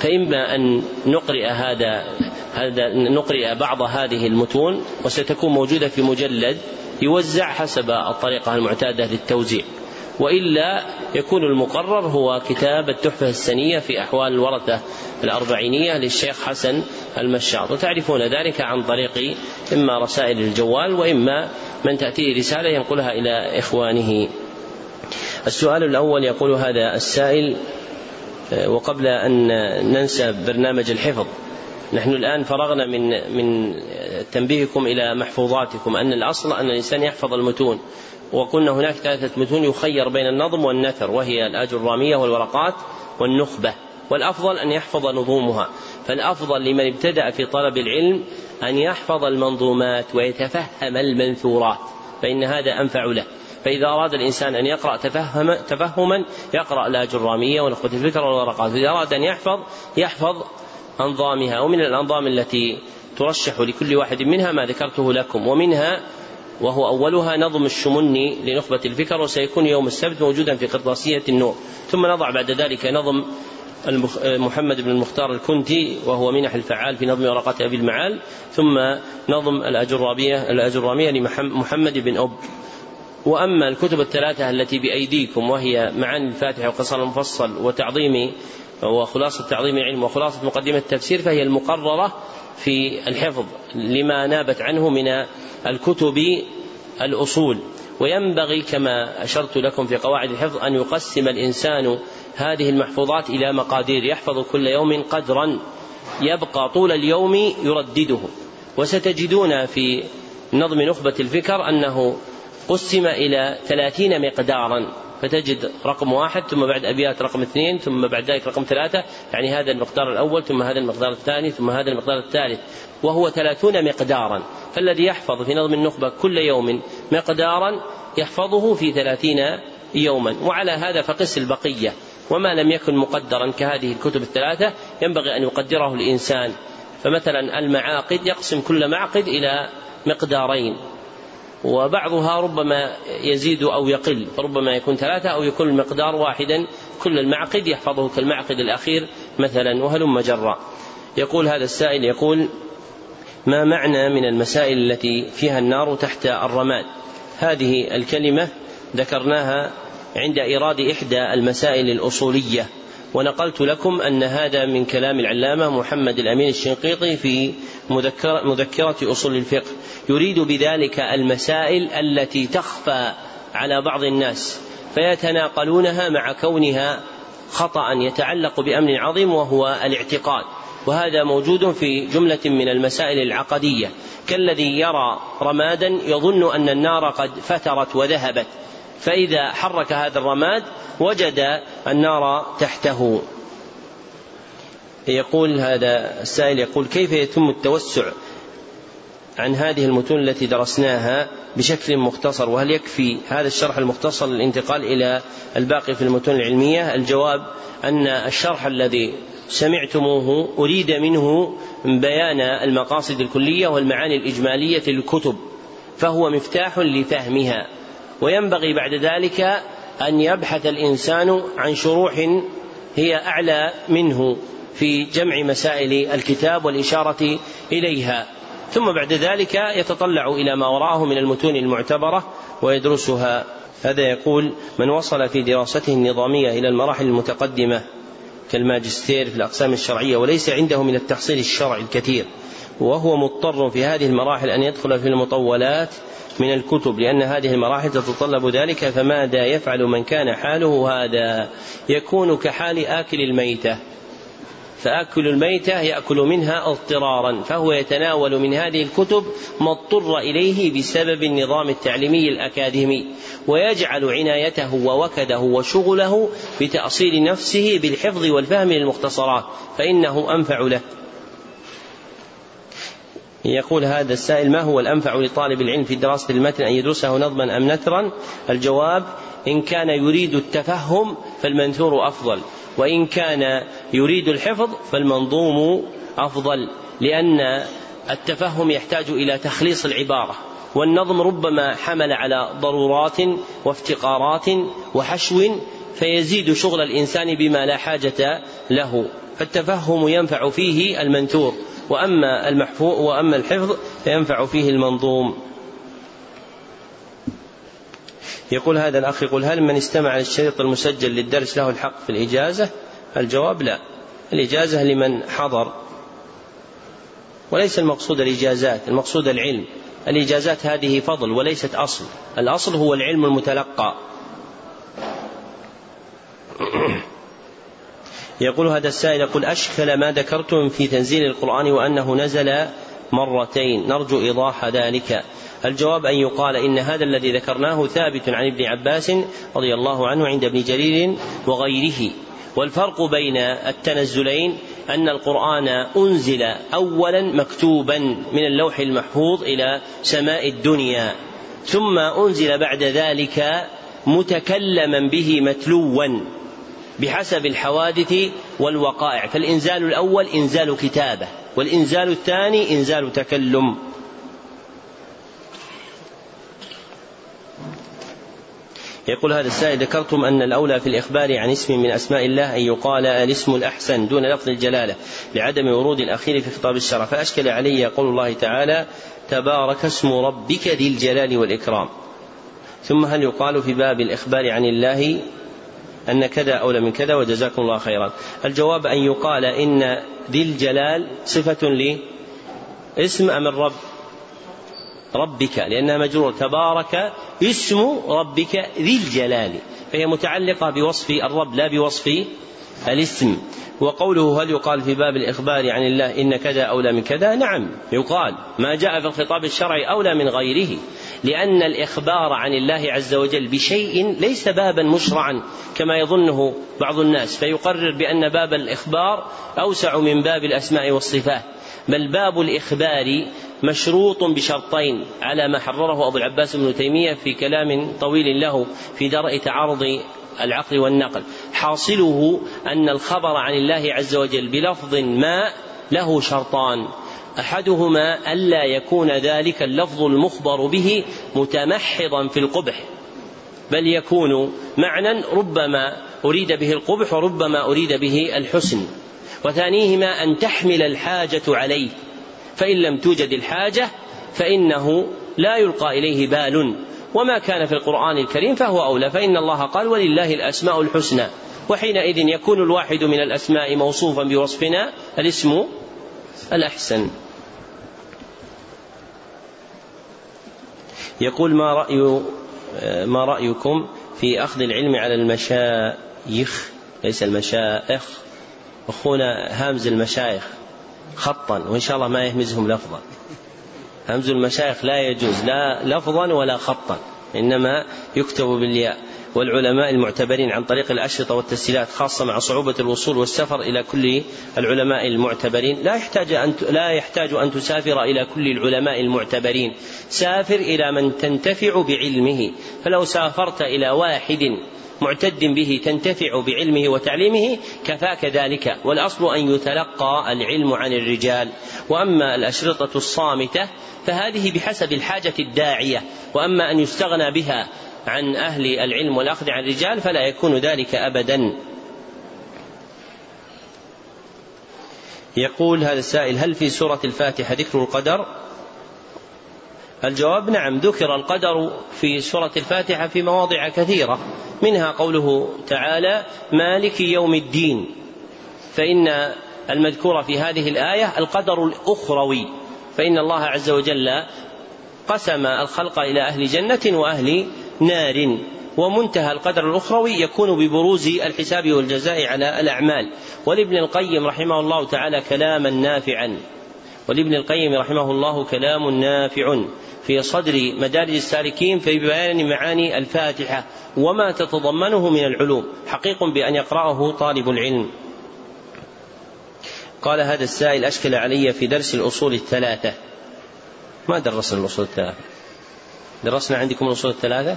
فإما أن نقرئ هذا هذا نقرئ بعض هذه المتون وستكون موجودة في مجلد يوزع حسب الطريقة المعتادة للتوزيع. وإلا يكون المقرر هو كتاب التحفة السنية في أحوال الورثة الأربعينية للشيخ حسن المشاط. وتعرفون ذلك عن طريق إما رسائل الجوال وإما من تأتيه رسالة ينقلها إلى إخوانه. السؤال الأول يقول هذا السائل وقبل أن ننسى برنامج الحفظ نحن الآن فرغنا من من تنبيهكم إلى محفوظاتكم أن الأصل أن الإنسان يحفظ المتون. وقلنا هناك ثلاثة متون يخير بين النظم والنثر وهي الرامية والورقات والنخبة. والأفضل أن يحفظ نظومها. فالأفضل لمن ابتدأ في طلب العلم أن يحفظ المنظومات ويتفهم المنثورات فإن هذا أنفع له. فإذا أراد الإنسان أن يقرأ تفهم تفهما يقرأ الرامية ونخبة الفكر والورقات. إذا أراد أن يحفظ يحفظ أنظامها ومن الأنظام التي ترشح لكل واحد منها ما ذكرته لكم ومنها وهو أولها نظم الشمني لنخبة الفكر وسيكون يوم السبت موجودا في قرطاسية النور ثم نضع بعد ذلك نظم محمد بن المختار الكنتي وهو منح الفعال في نظم ورقات أبي المعال. ثم نظم الأجرابية الأجرامية لمحمد بن أب. وأما الكتب الثلاثة التي بأيديكم وهي معاني الفاتحة وقصر المفصل وتعظيم وخلاصة تعظيم العلم وخلاصة مقدمة التفسير فهي المقررة في الحفظ لما نابت عنه من الكتب الأصول. وينبغي كما أشرت لكم في قواعد الحفظ أن يقسم الإنسان هذه المحفوظات إلى مقادير. يحفظ كل يوم قدرا يبقى طول اليوم يردده. وستجدون في نظم نخبة الفكر أنه قسم إلى ثلاثين مقدارا. فتجد رقم واحد ثم بعد أبيات رقم اثنين ثم بعد ذلك رقم ثلاثة يعني هذا المقدار الأول ثم هذا المقدار الثاني ثم هذا المقدار الثالث وهو ثلاثون مقدارا. فالذي يحفظ في نظم النخبة كل يوم مقدارا يحفظه في ثلاثين يوما. وعلى هذا فقس البقية. وما لم يكن مقدرا كهذه الكتب الثلاثة ينبغي أن يقدره الإنسان. فمثلا المعاقد يقسم كل معقد إلى مقدارين. وبعضها ربما يزيد أو يقل فربما يكون ثلاثة أو يكون المقدار واحدا كل المعقد يحفظه كالمعقد الأخير مثلا وهلم جرا. يقول هذا السائل يقول ما معنى من المسائل التي فيها النار تحت الرماد؟ هذه الكلمة ذكرناها عند إيراد إحدى المسائل الأصولية. ونقلت لكم أن هذا من كلام العلامة محمد الأمين الشنقيطي في مذكرة, مذكرة أصول الفقه. يريد بذلك المسائل التي تخفى على بعض الناس فيتناقلونها مع كونها خطأ يتعلق بأمر عظيم وهو الاعتقاد. وهذا موجود في جملة من المسائل العقدية. كالذي يرى رمادا يظن أن النار قد فترت وذهبت. فإذا حرك هذا الرماد وجد النار تحته. يقول هذا السائل يقول كيف يتم التوسع عن هذه المتون التي درسناها بشكل مختصر؟ وهل يكفي هذا الشرح المختصر للانتقال إلى الباقي في المتون العلمية؟ الجواب أن الشرح الذي سمعتموه أريد منه بيان المقاصد الكلية والمعاني الإجمالية للكتب فهو مفتاح لفهمها. وينبغي بعد ذلك أن يبحث الإنسان عن شروح هي أعلى منه في جمع مسائل الكتاب والإشارة إليها. ثم بعد ذلك يتطلع إلى ما وراءه من المتون المعتبرة ويدرسها. هذا يقول من وصل في دراسته النظامية إلى المراحل المتقدمة كالماجستير في الأقسام الشرعية وليس عنده من التحصيل الشرعي الكثير وهو مضطر في هذه المراحل أن يدخل في المطولات من الكتب لأن هذه المراحل تتطلب ذلك فماذا يفعل من كان حاله هذا؟ يكون كحال آكل الميتة. فآكل الميتة يأكل منها اضطرارا فهو يتناول من هذه الكتب ما اضطر إليه بسبب النظام التعليمي الأكاديمي ويجعل عنايته ووكده وشغله بتأصيل نفسه بالحفظ والفهم للمختصرات فإنه أنفع له. يقول هذا السائل ما هو الأنفع لطالب العلم في دراسة المتن أن يدرسه نظما أم نثرا؟ الجواب إن كان يريد التفهم فالمنثور أفضل وإن كان يريد الحفظ فالمنظوم أفضل لأن التفهم يحتاج إلى تخليص العبارة والنظم ربما حمل على ضرورات وافتقارات وحشو فيزيد شغل الإنسان بما لا حاجة له فالتفهم ينفع فيه المنثور. وأما المحفوظ وأما الحفظ فينفع فيه المنظوم. يقول هذا الأخ يقول هل من استمع للشريط المسجل للدرس له الحق في الإجازة؟ الجواب لا. الإجازة لمن حضر. وليس المقصود الإجازات المقصود العلم. الإجازات هذه فضل وليست أصل. الأصل هو العلم المتلقى. يقول هذا السائل يقول أشكل ما ذكرتم في تنزيل القرآن وأنه نزل مرتين نرجو إيضاح ذلك. الجواب أن يقال إن هذا الذي ذكرناه ثابت عن ابن عباس رضي الله عنه عند ابن جرير وغيره. والفرق بين التنزلين أن القرآن أنزل أولا مكتوبا من اللوح المحفوظ إلى سماء الدنيا ثم أنزل بعد ذلك متكلما به متلوا. بحسب الحوادث والوقائع. فالإنزال الأول إنزال كتابة والإنزال الثاني إنزال تكلم. يقول هذا السائل ذكرتم أن الأولى في الإخبار عن اسم من أسماء الله أن يقال الاسم الأحسن دون لفظ الجلالة لعدم ورود الأخير في خطاب الشرع. فأشكل علي يقول الله تعالى تبارك اسم ربك ذي الجلال والإكرام. ثم هل يقال في باب الإخبار عن الله أن كذا أولى من كذا وجزاكم الله خيرا. الجواب أن يقال إن ذي الجلال صفة لاسم أم الرب؟ ربك لأنها مجرورة. تبارك اسم ربك ذي الجلال. فهي متعلقة بوصف الرب لا بوصف الاسم. وقوله هل يقال في باب الإخبار عن الله إن كذا أولى من كذا؟ نعم يقال. ما جاء في الخطاب الشرعي أولى من غيره. لأن الإخبار عن الله عز وجل بشيء ليس بابا مشرعا كما يظنه بعض الناس فيقرر بأن باب الإخبار أوسع من باب الأسماء والصفات بل باب الإخبار مشروط بشرطين على ما حرره أبو العباس بن تيمية في كلام طويل له في درء تعارض العقل والنقل. حاصله أن الخبر عن الله عز وجل بلفظ ما له شرطان. أحدهما ألا يكون ذلك اللفظ المخبر به متمحضا في القبح بل يكون معنى ربما أريد به القبح وربما أريد به الحسن. وثانيهما أن تحمل الحاجة عليه فإن لم توجد الحاجة فإنه لا يلقى إليه بال. وما كان في القرآن الكريم فهو أولى فإن الله قال ولله الأسماء الحسنى وحينئذ يكون الواحد من الأسماء موصوفا بوصفنا الاسم الأحسن. يقول ما رأي ما رأيكم في أخذ العلم على المشايخ؟ ليس المشائخ أخونا هامز المشايخ خطا وإن شاء الله ما يهمزهم لفظا. همز المشايخ لا يجوز لا لفظا ولا خطا إنما يكتب بالياء. والعلماء المعتبرين عن طريق الأشرطة والتسجيلات خاصة مع صعوبة الوصول والسفر إلى كل العلماء المعتبرين. لا يحتاج أن لا يحتاج أن تسافر إلى كل العلماء المعتبرين. سافر إلى من تنتفع بعلمه. فلو سافرت إلى واحد معتد به تنتفع بعلمه وتعليمه كفاك ذلك. والأصل أن يتلقى العلم عن الرجال. وأما الأشرطة الصامتة فهذه بحسب الحاجة الداعية. وأما أن يستغنى بها عن أهل العلم والأخذ عن الرجال فلا يكون ذلك أبدا. يقول هذا السائل هل في سورة الفاتحة ذكر القدر؟ الجواب نعم ذكر القدر في سورة الفاتحة في مواضع كثيرة. منها قوله تعالى مالك يوم الدين. فإن المذكور في هذه الآية القدر الأخروي. فإن الله عز وجل قسم الخلق إلى أهل جنة وأهل نار ومنتهى القدر الأخروي يكون ببروز الحساب والجزاء على الأعمال. ولابن القيم رحمه الله تعالى كلاما نافعا. ولابن القيم رحمه الله كلام نافع في صدر مدارج السالكين في بيان معاني الفاتحة وما تتضمنه من العلوم. حقيق بأن يقرأه طالب العلم. قال هذا السائل أشكل علي في درس الأصول الثلاثة. ما درسنا الأصول الثلاثة؟ درسنا عندكم الأصول الثلاثة؟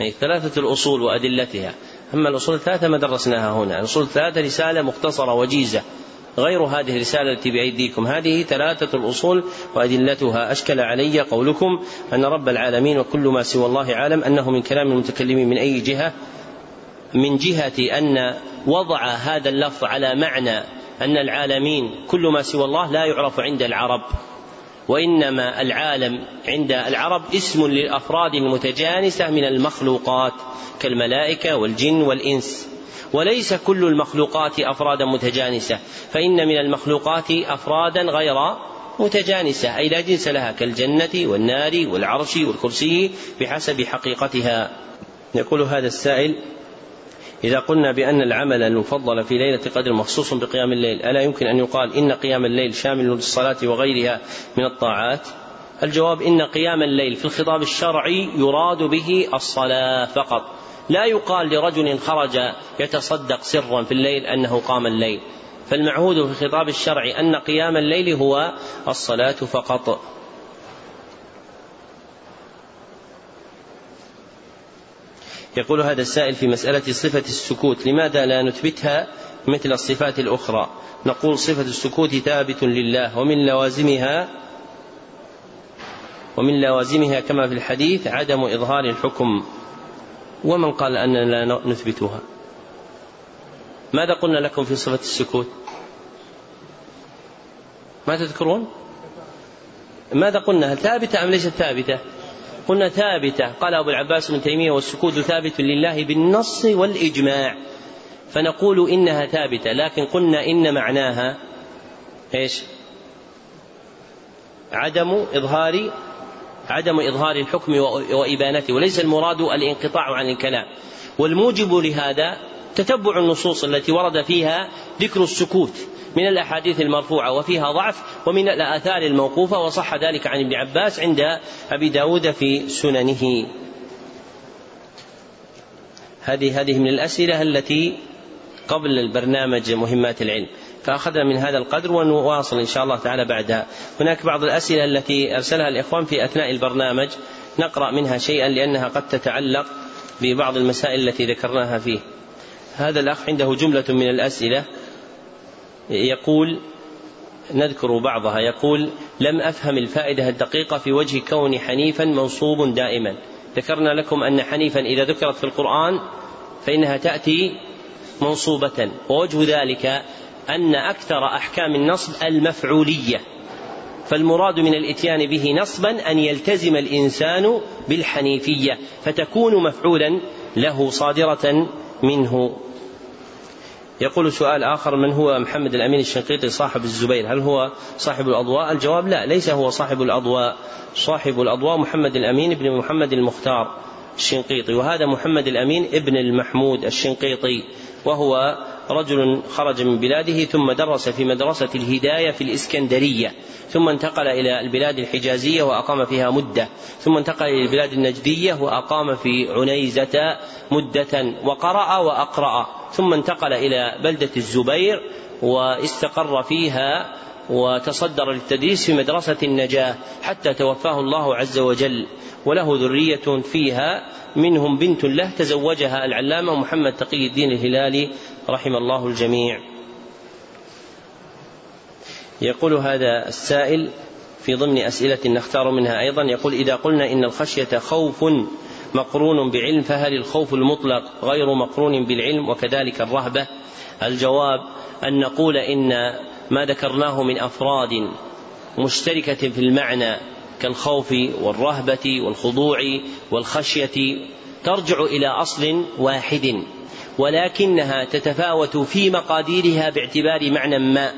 أي ثلاثة الأصول وأدلتها. أما الأصول الثلاثة ما درسناها هنا. الأصول الثلاثة رسالة مختصرة وجيزة. غير هذه الرسالة التي بأيديكم. هذه ثلاثة الأصول وأدلتها. أشكل علي قولكم أن رب العالمين وكل ما سوى الله عالم أنه من كلام المتكلمين من أي جهة؟ من جهة أن وضع هذا اللفظ على معنى أن العالمين كل ما سوى الله لا يعرف عند العرب. وإنما العالم عند العرب اسم للأفراد المتجانسة من المخلوقات كالملائكة والجن والإنس. وليس كل المخلوقات أفرادا متجانسة فإن من المخلوقات أفرادا غير متجانسة. أي لا جنس لها كالجنة والنار والعرش والكرسي بحسب حقيقتها. يقول هذا السائل إذا قلنا بأن العمل المفضل في ليلة القدر مخصوص بقيام الليل ألا يمكن أن يقال إن قيام الليل شامل للصلاة وغيرها من الطاعات؟ الجواب إن قيام الليل في الخطاب الشرعي يراد به الصلاة فقط. لا يقال لرجل خرج يتصدق سرا في الليل أنه قام الليل. فالمعهود في الخطاب الشرعي أن قيام الليل هو الصلاة فقط. يقول هذا السائل في مسألة صفة السكوت لماذا لا نثبتها مثل الصفات الأخرى؟ نقول صفة السكوت ثابت لله ومن لوازمها ومن لوازمها كما في الحديث عدم إظهار الحكم ومن قال أننا لا نثبتها. ماذا قلنا لكم في صفة السكوت؟ ما تذكرون؟ ماذا قلنا؟ هل ثابتة أم ليست ثابتة؟ قلنا ثابتة. قال أبو العباس بن تيمية والسكوت ثابت لله بالنص والإجماع. فنقول إنها ثابتة لكن قلنا إن معناها إيش؟ عدم إظهار عدم إظهار الحكم وإبانته. وليس المراد الانقطاع عن الكلام. والموجب لهذا تتبع النصوص التي ورد فيها ذكر السكوت. من الأحاديث المرفوعة وفيها ضعف ومن الآثار الموقوفة وصح ذلك عن ابن عباس عند أبي داود في سننه. هذه هذه من الأسئلة التي قبل البرنامج مهمات العلم. فأخذنا من هذا القدر ونواصل إن شاء الله تعالى بعدها هناك بعض الأسئلة التي أرسلها الإخوان في أثناء البرنامج. نقرأ منها شيئا لأنها قد تتعلق ببعض المسائل التي ذكرناها فيه. هذا الأخ عنده جملة من الأسئلة. يقول نذكر بعضها يقول لم أفهم الفائدة الدقيقة في وجه كون حنيفا منصوب دائما. ذكرنا لكم أن حنيفا إذا ذكرت في القرآن فإنها تأتي منصوبة. ووجه ذلك أن أكثر أحكام النصب المفعولية. فالمراد من الإتيان به نصبا أن يلتزم الإنسان بالحنيفية فتكون مفعولا له صادرة منه. يقول سؤال آخر من هو محمد الأمين الشنقيطي صاحب الزبير. هل هو صاحب الأضواء؟ الجواب لا ليس هو صاحب الأضواء. صاحب الأضواء محمد الأمين بن محمد المختار الشنقيطي وهذا محمد الأمين ابن المحمود الشنقيطي وهو رجل خرج من بلاده ثم درس في مدرسة الهداية في الإسكندرية ثم انتقل إلى البلاد الحجازية وأقام فيها مدة ثم انتقل إلى البلاد النجدية وأقام في عنيزة مدة وقرأ وأقرأ. ثم انتقل إلى بلدة الزبير واستقر فيها وتصدر للتدريس في مدرسة النجاة حتى توفاه الله عز وجل وله ذرية فيها منهم بنت له تزوجها العلامة محمد تقي الدين الهلالي رحم الله الجميع. يقول هذا السائل في ضمن أسئلة نختار منها أيضا يقول إذا قلنا إن الخشية خوف مقرون بعلم فهل الخوف المطلق غير مقرون بالعلم؟ وكذلك الرهبة. الجواب أن نقول إن ما ذكرناه من أفراد مشتركة في المعنى كالخوف والرهبة والخضوع والخشية ترجع إلى أصل واحد ولكنها تتفاوت في مقاديرها باعتبار معنى ما.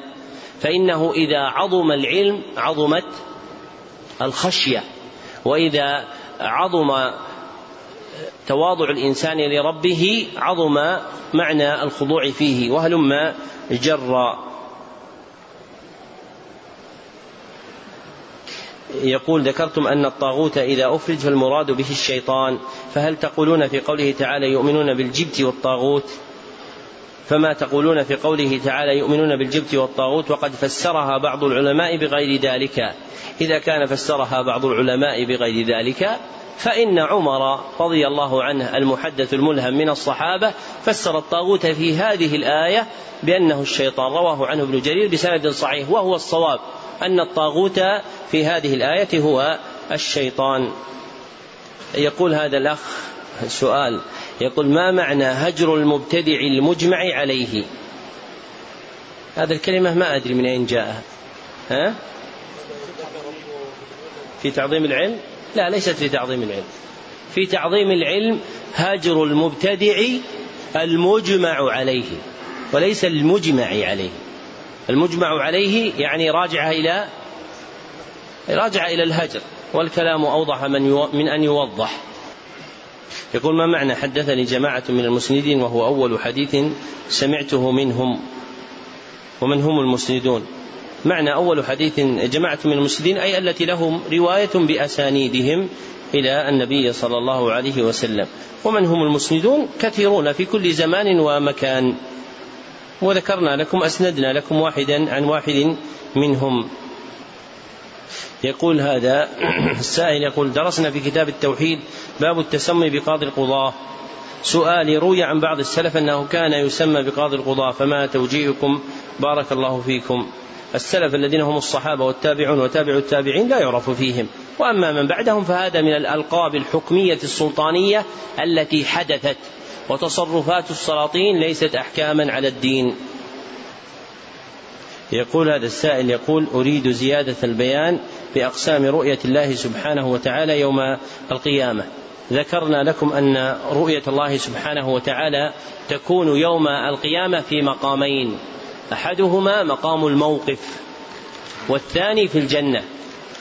فإنه إذا عظم العلم عظمت الخشية وإذا عظم تواضع الإنسان لربه عظم معنى الخضوع فيه وهلما جر. يقول ذكرتم أن الطاغوت إذا أفرج فالمراد به الشيطان فهل تقولون في قوله تعالى يؤمنون بالجبت والطاغوت؟ فما تقولون في قوله تعالى يؤمنون بالجبت والطاغوت؟ وقد فسرها بعض العلماء بغير ذلك. إذا كان فسرها بعض العلماء بغير ذلك فإن عمر رضي الله عنه المحدث الملهم من الصحابة فسر الطاغوت في هذه الآية بأنه الشيطان رواه عنه ابن جرير بسند صحيح وهو الصواب أن الطاغوت في هذه الآية هو الشيطان. يقول هذا الأخ سؤال يقول ما معنى هجر المبتدع المجمع عليه؟ هذه الكلمة ما أدري من أين جاءها. ها؟ في تعظيم العلم؟ لا ليست في تعظيم العلم. في تعظيم العلم هجر المبتدع المجمع عليه وليس المجمع عليه. المجمع عليه يعني راجع إلى راجع إلى الهجر والكلام أوضح من, من أن يوضح. يقول ما معنى؟ حدثني جماعة من المسندين وهو أول حديث سمعته منهم ومن هم المسندون. معنى أول حديث جماعة من المسندين أي التي لهم رواية بأسانيدهم إلى النبي صلى الله عليه وسلم. ومن هم المسندون؟ كثيرون في كل زمان ومكان. وذكرنا لكم أسندنا لكم واحدا عن واحد منهم. يقول هذا السائل يقول درسنا في كتاب التوحيد باب التسمي بقاضي القضاة. سؤالي روي عن بعض السلف أنه كان يسمى بقاضي القضاة فما توجيهكم؟ بارك الله فيكم. السلف الذين هم الصحابة والتابعون وتابع التابعين لا يعرف فيهم. وأما من بعدهم فهذا من الألقاب الحكمية السلطانية التي حدثت. وتصرفات السلاطين ليست أحكاما على الدين. يقول هذا السائل يقول أريد زيادة البيان بأقسام رؤية الله سبحانه وتعالى يوم القيامة. ذكرنا لكم أن رؤية الله سبحانه وتعالى تكون يوم القيامة في مقامين. أحدهما مقام الموقف والثاني في الجنة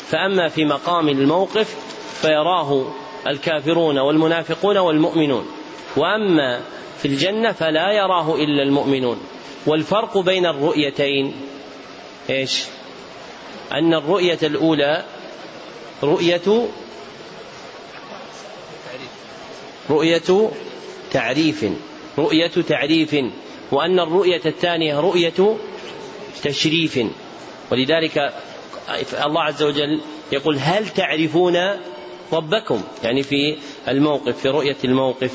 فأما في مقام الموقف فيراه الكافرون والمنافقون والمؤمنون وأما في الجنة فلا يراه إلا المؤمنون والفرق بين الرؤيتين إيش؟ أن الرؤية الأولى رؤية رؤية تعريف رؤية تعريف وأن الرؤية الثانية رؤية تشريف. ولذلك الله عز وجل يقول هل تعرفون ربكم؟ يعني في الموقف في رؤية الموقف.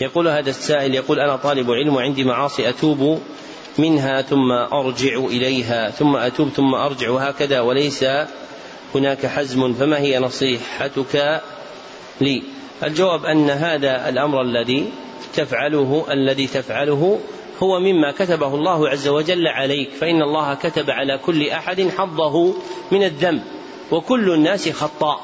يقول هذا السائل يقول أنا طالب علم وعندي معاصي أتوب منها ثم أرجع إليها ثم أتوب ثم أرجع وهكذا وليس هناك حزم فما هي نصيحتك لي؟ الجواب أن هذا الأمر الذي تفعله الذي تفعله هو مما كتبه الله عز وجل عليك فإن الله كتب على كل أحد حظه من الذنب وكل الناس خطاء.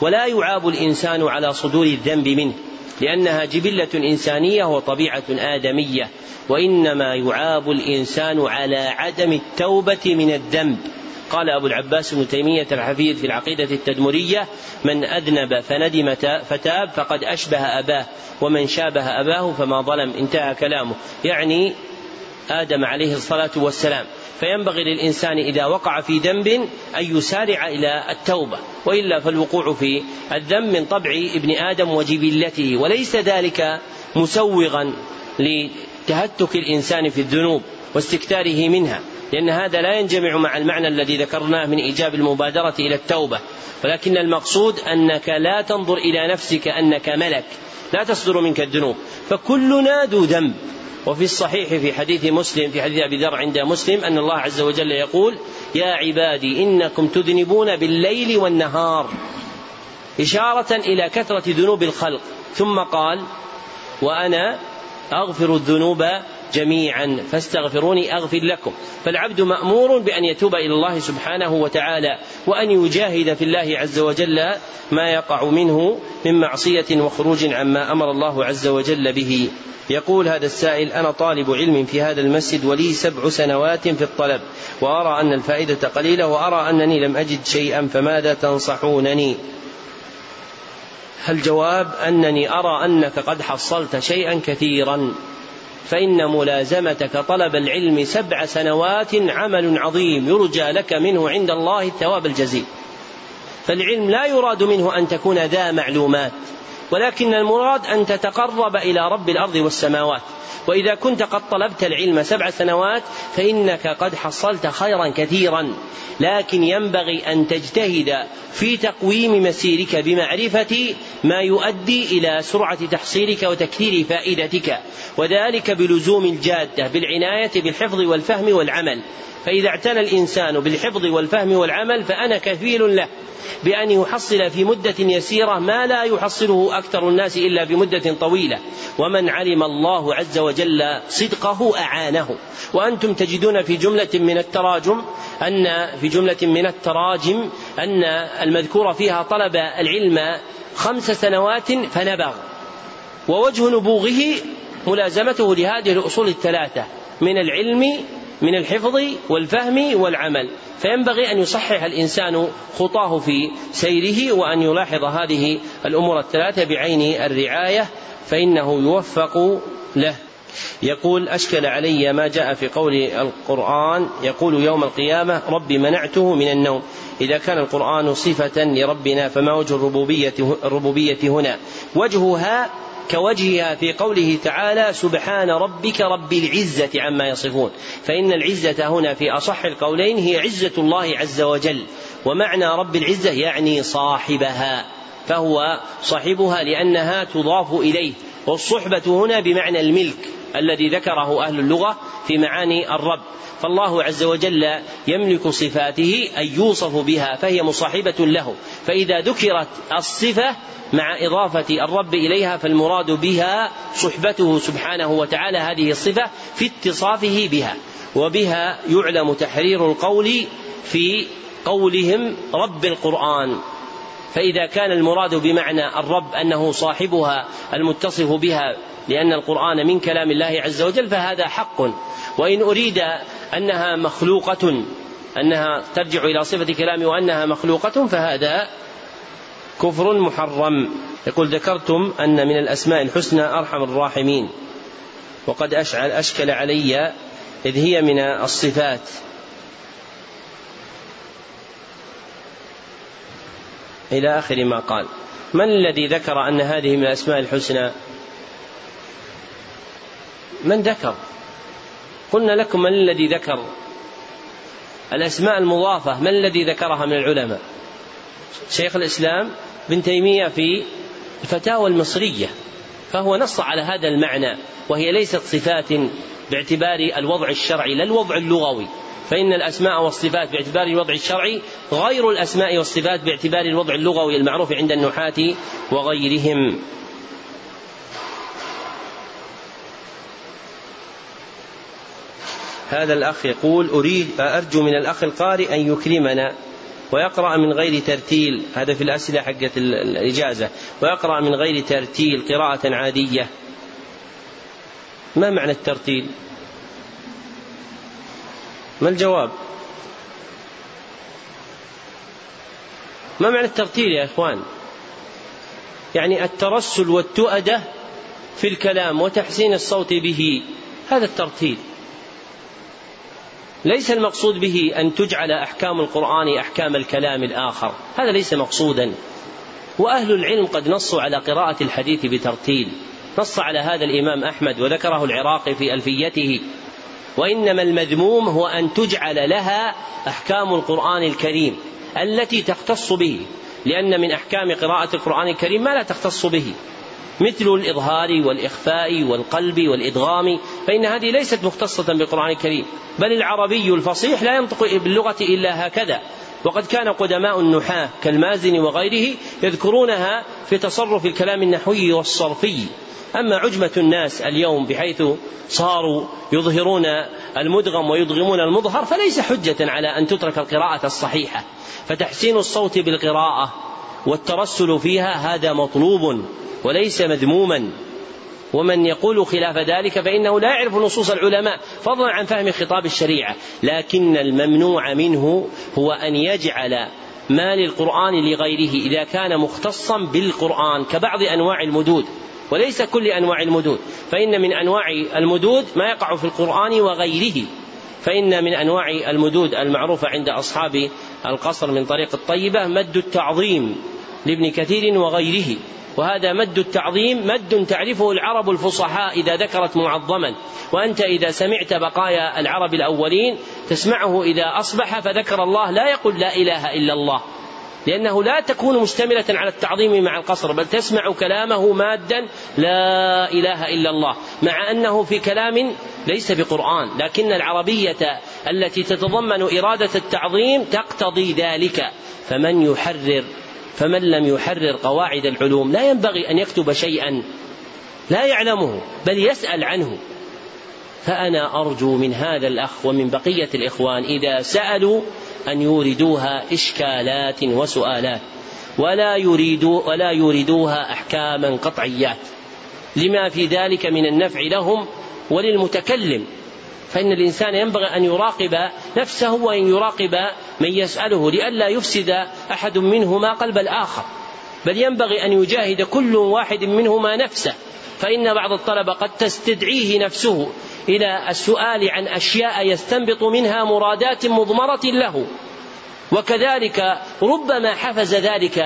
ولا يعاب الإنسان على صدور الذنب منه لأنها جبلة إنسانية وطبيعة آدمية وإنما يعاب الإنسان على عدم التوبة من الذنب. قال أبو العباس ابن تيمية الحفيد في العقيدة التدمرية من أذنب فندم فتاب فقد أشبه أباه ومن شابه أباه فما ظلم. انتهى كلامه. يعني آدم عليه الصلاة والسلام. فينبغي للإنسان إذا وقع في ذنب أن يسارع إلى التوبة وإلا فالوقوع في الذنب من طبع ابن آدم وجبلته وليس ذلك مسوغا لتهتك الإنسان في الذنوب واستكثاره منها. لأن هذا لا ينجمع مع المعنى الذي ذكرناه من إيجاب المبادرة إلى التوبة. ولكن المقصود أنك لا تنظر إلى نفسك أنك ملك. لا تصدر منك الذنوب. فكلنا ذو ذنب. وفي الصحيح في حديث مسلم في حديث أبي ذر عند مسلم أن الله عز وجل يقول يا عبادي إنكم تذنبون بالليل والنهار. إشارة إلى كثرة ذنوب الخلق. ثم قال وأنا أغفر الذنوب جميعا فاستغفروني أغفر لكم. فالعبد مأمور بأن يتوب إلى الله سبحانه وتعالى وأن يجاهد في الله عز وجل ما يقع منه من معصية وخروج عما أمر الله عز وجل به. يقول هذا السائل أنا طالب علم في هذا المسجد ولي سبع سنوات في الطلب وأرى أن الفائدة قليلة وأرى أنني لم أجد شيئا فماذا تنصحونني؟ الجواب أنني أرى أنك قد حصلت شيئا كثيرا. فإن ملازمتك طلب العلم سبع سنوات عمل عظيم يرجى لك منه عند الله الثواب الجزيل. فالعلم لا يراد منه أن تكون ذا معلومات ولكن المراد أن تتقرب إلى رب الأرض والسماوات. وإذا كنت قد طلبت العلم سبع سنوات فإنك قد حصلت خيرا كثيرا. لكن ينبغي أن تجتهد في تقويم مسيرك بمعرفة ما يؤدي إلى سرعة تحصيلك وتكثير فائدتك. وذلك بلزوم الجادة بالعناية بالحفظ والفهم والعمل. فإذا اعتنى الإنسان بالحفظ والفهم والعمل فأنا كفيل له بأن يحصل في مدة يسيرة ما لا يحصله أكثر الناس إلا بمدة طويلة. ومن علم الله عز وجل صدقه أعانه. وأنتم تجدون في جملة من التراجم أن في جملة من التراجم أن المذكور فيها طلب العلم خمس سنوات فنبغ. ووجه نبوغه ملازمته لهذه الأصول الثلاثة. من العلم من الحفظ والفهم والعمل. فينبغي أن يصحح الإنسان خطاه في سيره وأن يلاحظ هذه الأمور الثلاثة بعين الرعاية فإنه يوفق له. يقول أشكل علي ما جاء في قول القرآن يقول يوم القيامة رب منعته من النوم. إذا كان القرآن صفة لربنا فما وجه الربوبية, الربوبية هنا؟ وجهها كوجهها في قوله تعالى سبحان ربك رب العزة عما يصفون. فإن العزة هنا في أصح القولين هي عزة الله عز وجل. ومعنى رب العزة يعني صاحبها. فهو صاحبها لأنها تضاف إليه. والصحبة هنا بمعنى الملك الذي ذكره أهل اللغة في معاني الرب. فالله عز وجل يملك صفاته أن يوصف بها فهي مصاحبة له. فإذا ذكرت الصفة مع إضافة الرب إليها فالمراد بها صحبته سبحانه وتعالى هذه الصفة في اتصافه بها. وبها يعلم تحرير القول في قولهم رب القرآن. فإذا كان المراد بمعنى الرب أنه صاحبها المتصف بها لأن القرآن من كلام الله عز وجل فهذا حق. وإن أريد أنها مخلوقة أنها ترجع إلى صفة كلام وأنها مخلوقة فهذا كفر محرم. يقول ذكرتم أن من الأسماء الحسنى أرحم الراحمين. وقد أشعل أشكل علي إذ هي من الصفات. إلى آخر ما قال. من الذي ذكر أن هذه من الأسماء الحسنى؟ من ذكر. قلنا لكم من الذي ذكر الأسماء المضافة؟ من الذي ذكرها من العلماء؟ شيخ الإسلام بن تيمية في الفتاوى المصرية فهو نص على هذا المعنى وهي ليست صفات باعتبار الوضع الشرعي لا الوضع اللغوي. فإن الأسماء والصفات باعتبار الوضع الشرعي غير الأسماء والصفات باعتبار الوضع اللغوي المعروف عند النحاة وغيرهم. هذا الأخ يقول أريد أرجو من الأخ القارئ أن يكرمنا ويقرأ من غير ترتيل هذا في الأسئلة حقة الإجازة ويقرأ من غير ترتيل قراءة عادية. ما معنى الترتيل؟ ما الجواب؟ ما معنى الترتيل يا إخوان؟ يعني الترسل والتؤدة في الكلام وتحسين الصوت به هذا الترتيل. ليس المقصود به أن تجعل أحكام القرآن أحكام الكلام الآخر. هذا ليس مقصودا. وأهل العلم قد نصوا على قراءة الحديث بترتيل. نص على هذا الإمام أحمد وذكره العراقي في ألفيته. وإنما المذموم هو أن تجعل لها أحكام القرآن الكريم التي تختص به. لأن من أحكام قراءة القرآن الكريم ما لا تختص به. مثل الإظهار والإخفاء والقلب والإدغام فإن هذه ليست مختصة بالقرآن الكريم بل العربي الفصيح لا ينطق باللغة إلا هكذا. وقد كان قدماء النحاة كالمازن وغيره يذكرونها في تصرف الكلام النحوي والصرفي. أما عجمة الناس اليوم بحيث صاروا يظهرون المدغم ويدغمون المظهر فليس حجة على أن تترك القراءة الصحيحة. فتحسين الصوت بالقراءة والترسل فيها هذا مطلوب. وليس مذموما. ومن يقول خلاف ذلك فإنه لا يعرف نصوص العلماء فضلا عن فهم خطاب الشريعة. لكن الممنوع منه هو أن يجعل ما للقرآن لغيره إذا كان مختصا بالقرآن كبعض أنواع المدود. وليس كل أنواع المدود. فإن من أنواع المدود ما يقع في القرآن وغيره. فإن من أنواع المدود المعروفة عند أصحاب القصر من طريق الطيبة مد التعظيم لابن كثير وغيره. وهذا مد التعظيم مد تعرفه العرب الفصحاء إذا ذكرت معظما. وأنت إذا سمعت بقايا العرب الأولين تسمعه إذا أصبح فذكر الله لا يقول لا إله إلا الله. لأنه لا تكون مشتملة على التعظيم مع القصر بل تسمع كلامه مادا لا إله إلا الله. مع أنه في كلام ليس بقرآن لكن العربية التي تتضمن إرادة التعظيم تقتضي ذلك. فمن يحرر فمن لم يحرر قواعد العلوم لا ينبغي أن يكتب شيئا لا يعلمه بل يسأل عنه. فأنا أرجو من هذا الأخ ومن بقية الإخوان إذا سألوا أن يوردوها إشكالات وسؤالات ولا يريدوا ولا يريدوها أحكاما قطعيات. لما في ذلك من النفع لهم وللمتكلم. فإن الإنسان ينبغي أن يراقب نفسه وأن يراقب من يسأله لئلا يفسد أحد منهما قلب الآخر. بل ينبغي أن يجاهد كل واحد منهما نفسه. فإن بعض الطلبة قد تستدعيه نفسه إلى السؤال عن أشياء يستنبط منها مرادات مضمرة له. وكذلك ربما حفز ذلك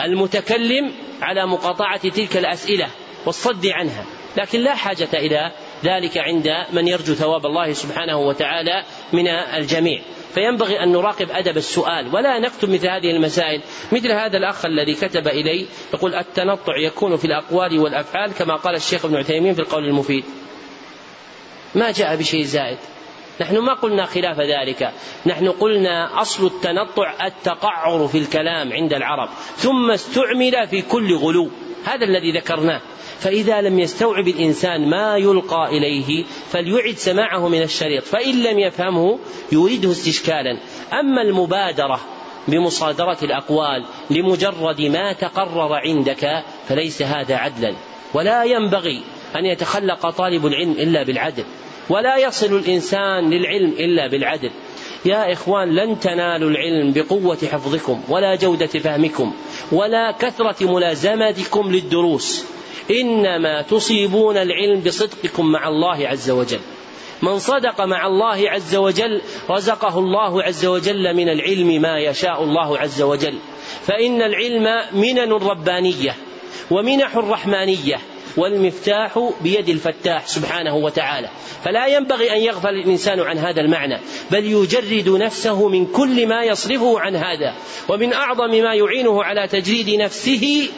المتكلم على مقاطعة تلك الأسئلة والصد عنها. لكن لا حاجة إلى ذلك عند من يرجو ثواب الله سبحانه وتعالى من الجميع. فينبغي أن نراقب أدب السؤال ولا نكتب مثل هذه المسائل مثل هذا الأخ الذي كتب إلي يقول التنطع يكون في الأقوال والأفعال كما قال الشيخ ابن عثيمين في القول المفيد. ما جاء بشيء زائد. نحن ما قلنا خلاف ذلك. نحن قلنا أصل التنطع التقعر في الكلام عند العرب ثم استعمل في كل غلو. هذا الذي ذكرناه. فإذا لم يستوعب الإنسان ما يلقى إليه فليعد سماعه من الشريط فإن لم يفهمه يريده استشكالا. أما المبادرة بمصادرة الأقوال لمجرد ما تقرر عندك فليس هذا عدلا. ولا ينبغي أن يتخلق طالب العلم إلا بالعدل. ولا يصل الإنسان للعلم إلا بالعدل. يا إخوان لن تنالوا العلم بقوة حفظكم ولا جودة فهمكم ولا كثرة ملازمتكم للدروس. إنما تصيبون العلم بصدقكم مع الله عز وجل. من صدق مع الله عز وجل رزقه الله عز وجل من العلم ما يشاء الله عز وجل. فإن العلم منن ربانية ومنح رحمانية والمفتاح بيد الفتاح سبحانه وتعالى. فلا ينبغي أن يغفل الإنسان عن هذا المعنى بل يجرد نفسه من كل ما يصرفه عن هذا ومن أعظم ما يعينه على تجريد نفسه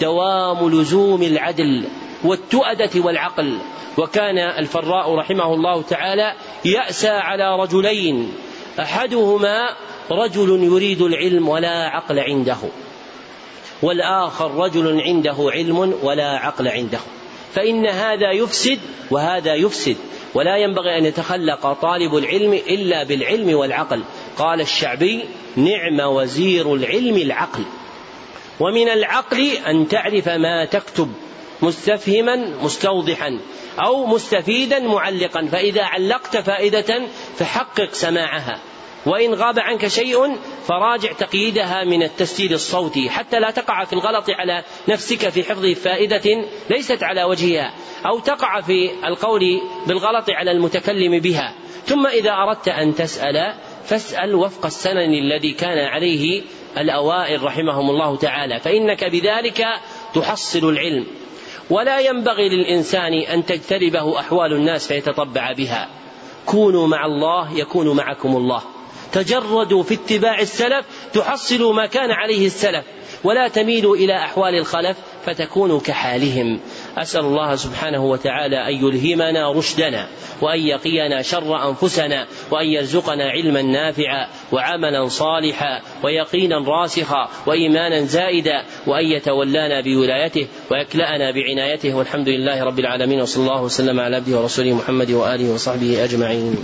دوام لزوم العدل والتؤدة والعقل. وكان الفراء رحمه الله تعالى يأسى على رجلين. أحدهما رجل يريد العلم ولا عقل عنده. والآخر رجل عنده علم ولا عقل عنده. فإن هذا يفسد وهذا يفسد. ولا ينبغي أن يتخلق طالب العلم إلا بالعلم والعقل. قال الشعبي نعم وزير العلم العقل. ومن العقل أن تعرف ما تكتب مستفهما مستوضحا أو مستفيدا معلقا فإذا علقت فائدة فحقق سماعها. وإن غاب عنك شيء فراجع تقييدها من التسجيل الصوتي حتى لا تقع في الغلط على نفسك في حفظ فائدة ليست على وجهها أو تقع في القول بالغلط على المتكلم بها. ثم إذا أردت أن تسأل فاسأل وفق السنن الذي كان عليه الأوائل رحمهم الله تعالى فإنك بذلك تحصل العلم. ولا ينبغي للإنسان أن تجتربه أحوال الناس فيتطبع بها. كونوا مع الله يكون معكم الله. تجردوا في اتباع السلف تحصلوا ما كان عليه السلف. ولا تميلوا إلى أحوال الخلف فتكونوا كحالهم. أسأل الله سبحانه وتعالى أن يلهمنا رشدنا وأن يقينا شر أنفسنا وأن يرزقنا علما نافعا وعملا صالحا ويقينا راسخا وإيمانا زائدا وأن يتولانا بولايته ويكلأنا بعنايته والحمد لله رب العالمين وصلى الله وسلم على عبده ورسوله محمد وآله وصحبه أجمعين.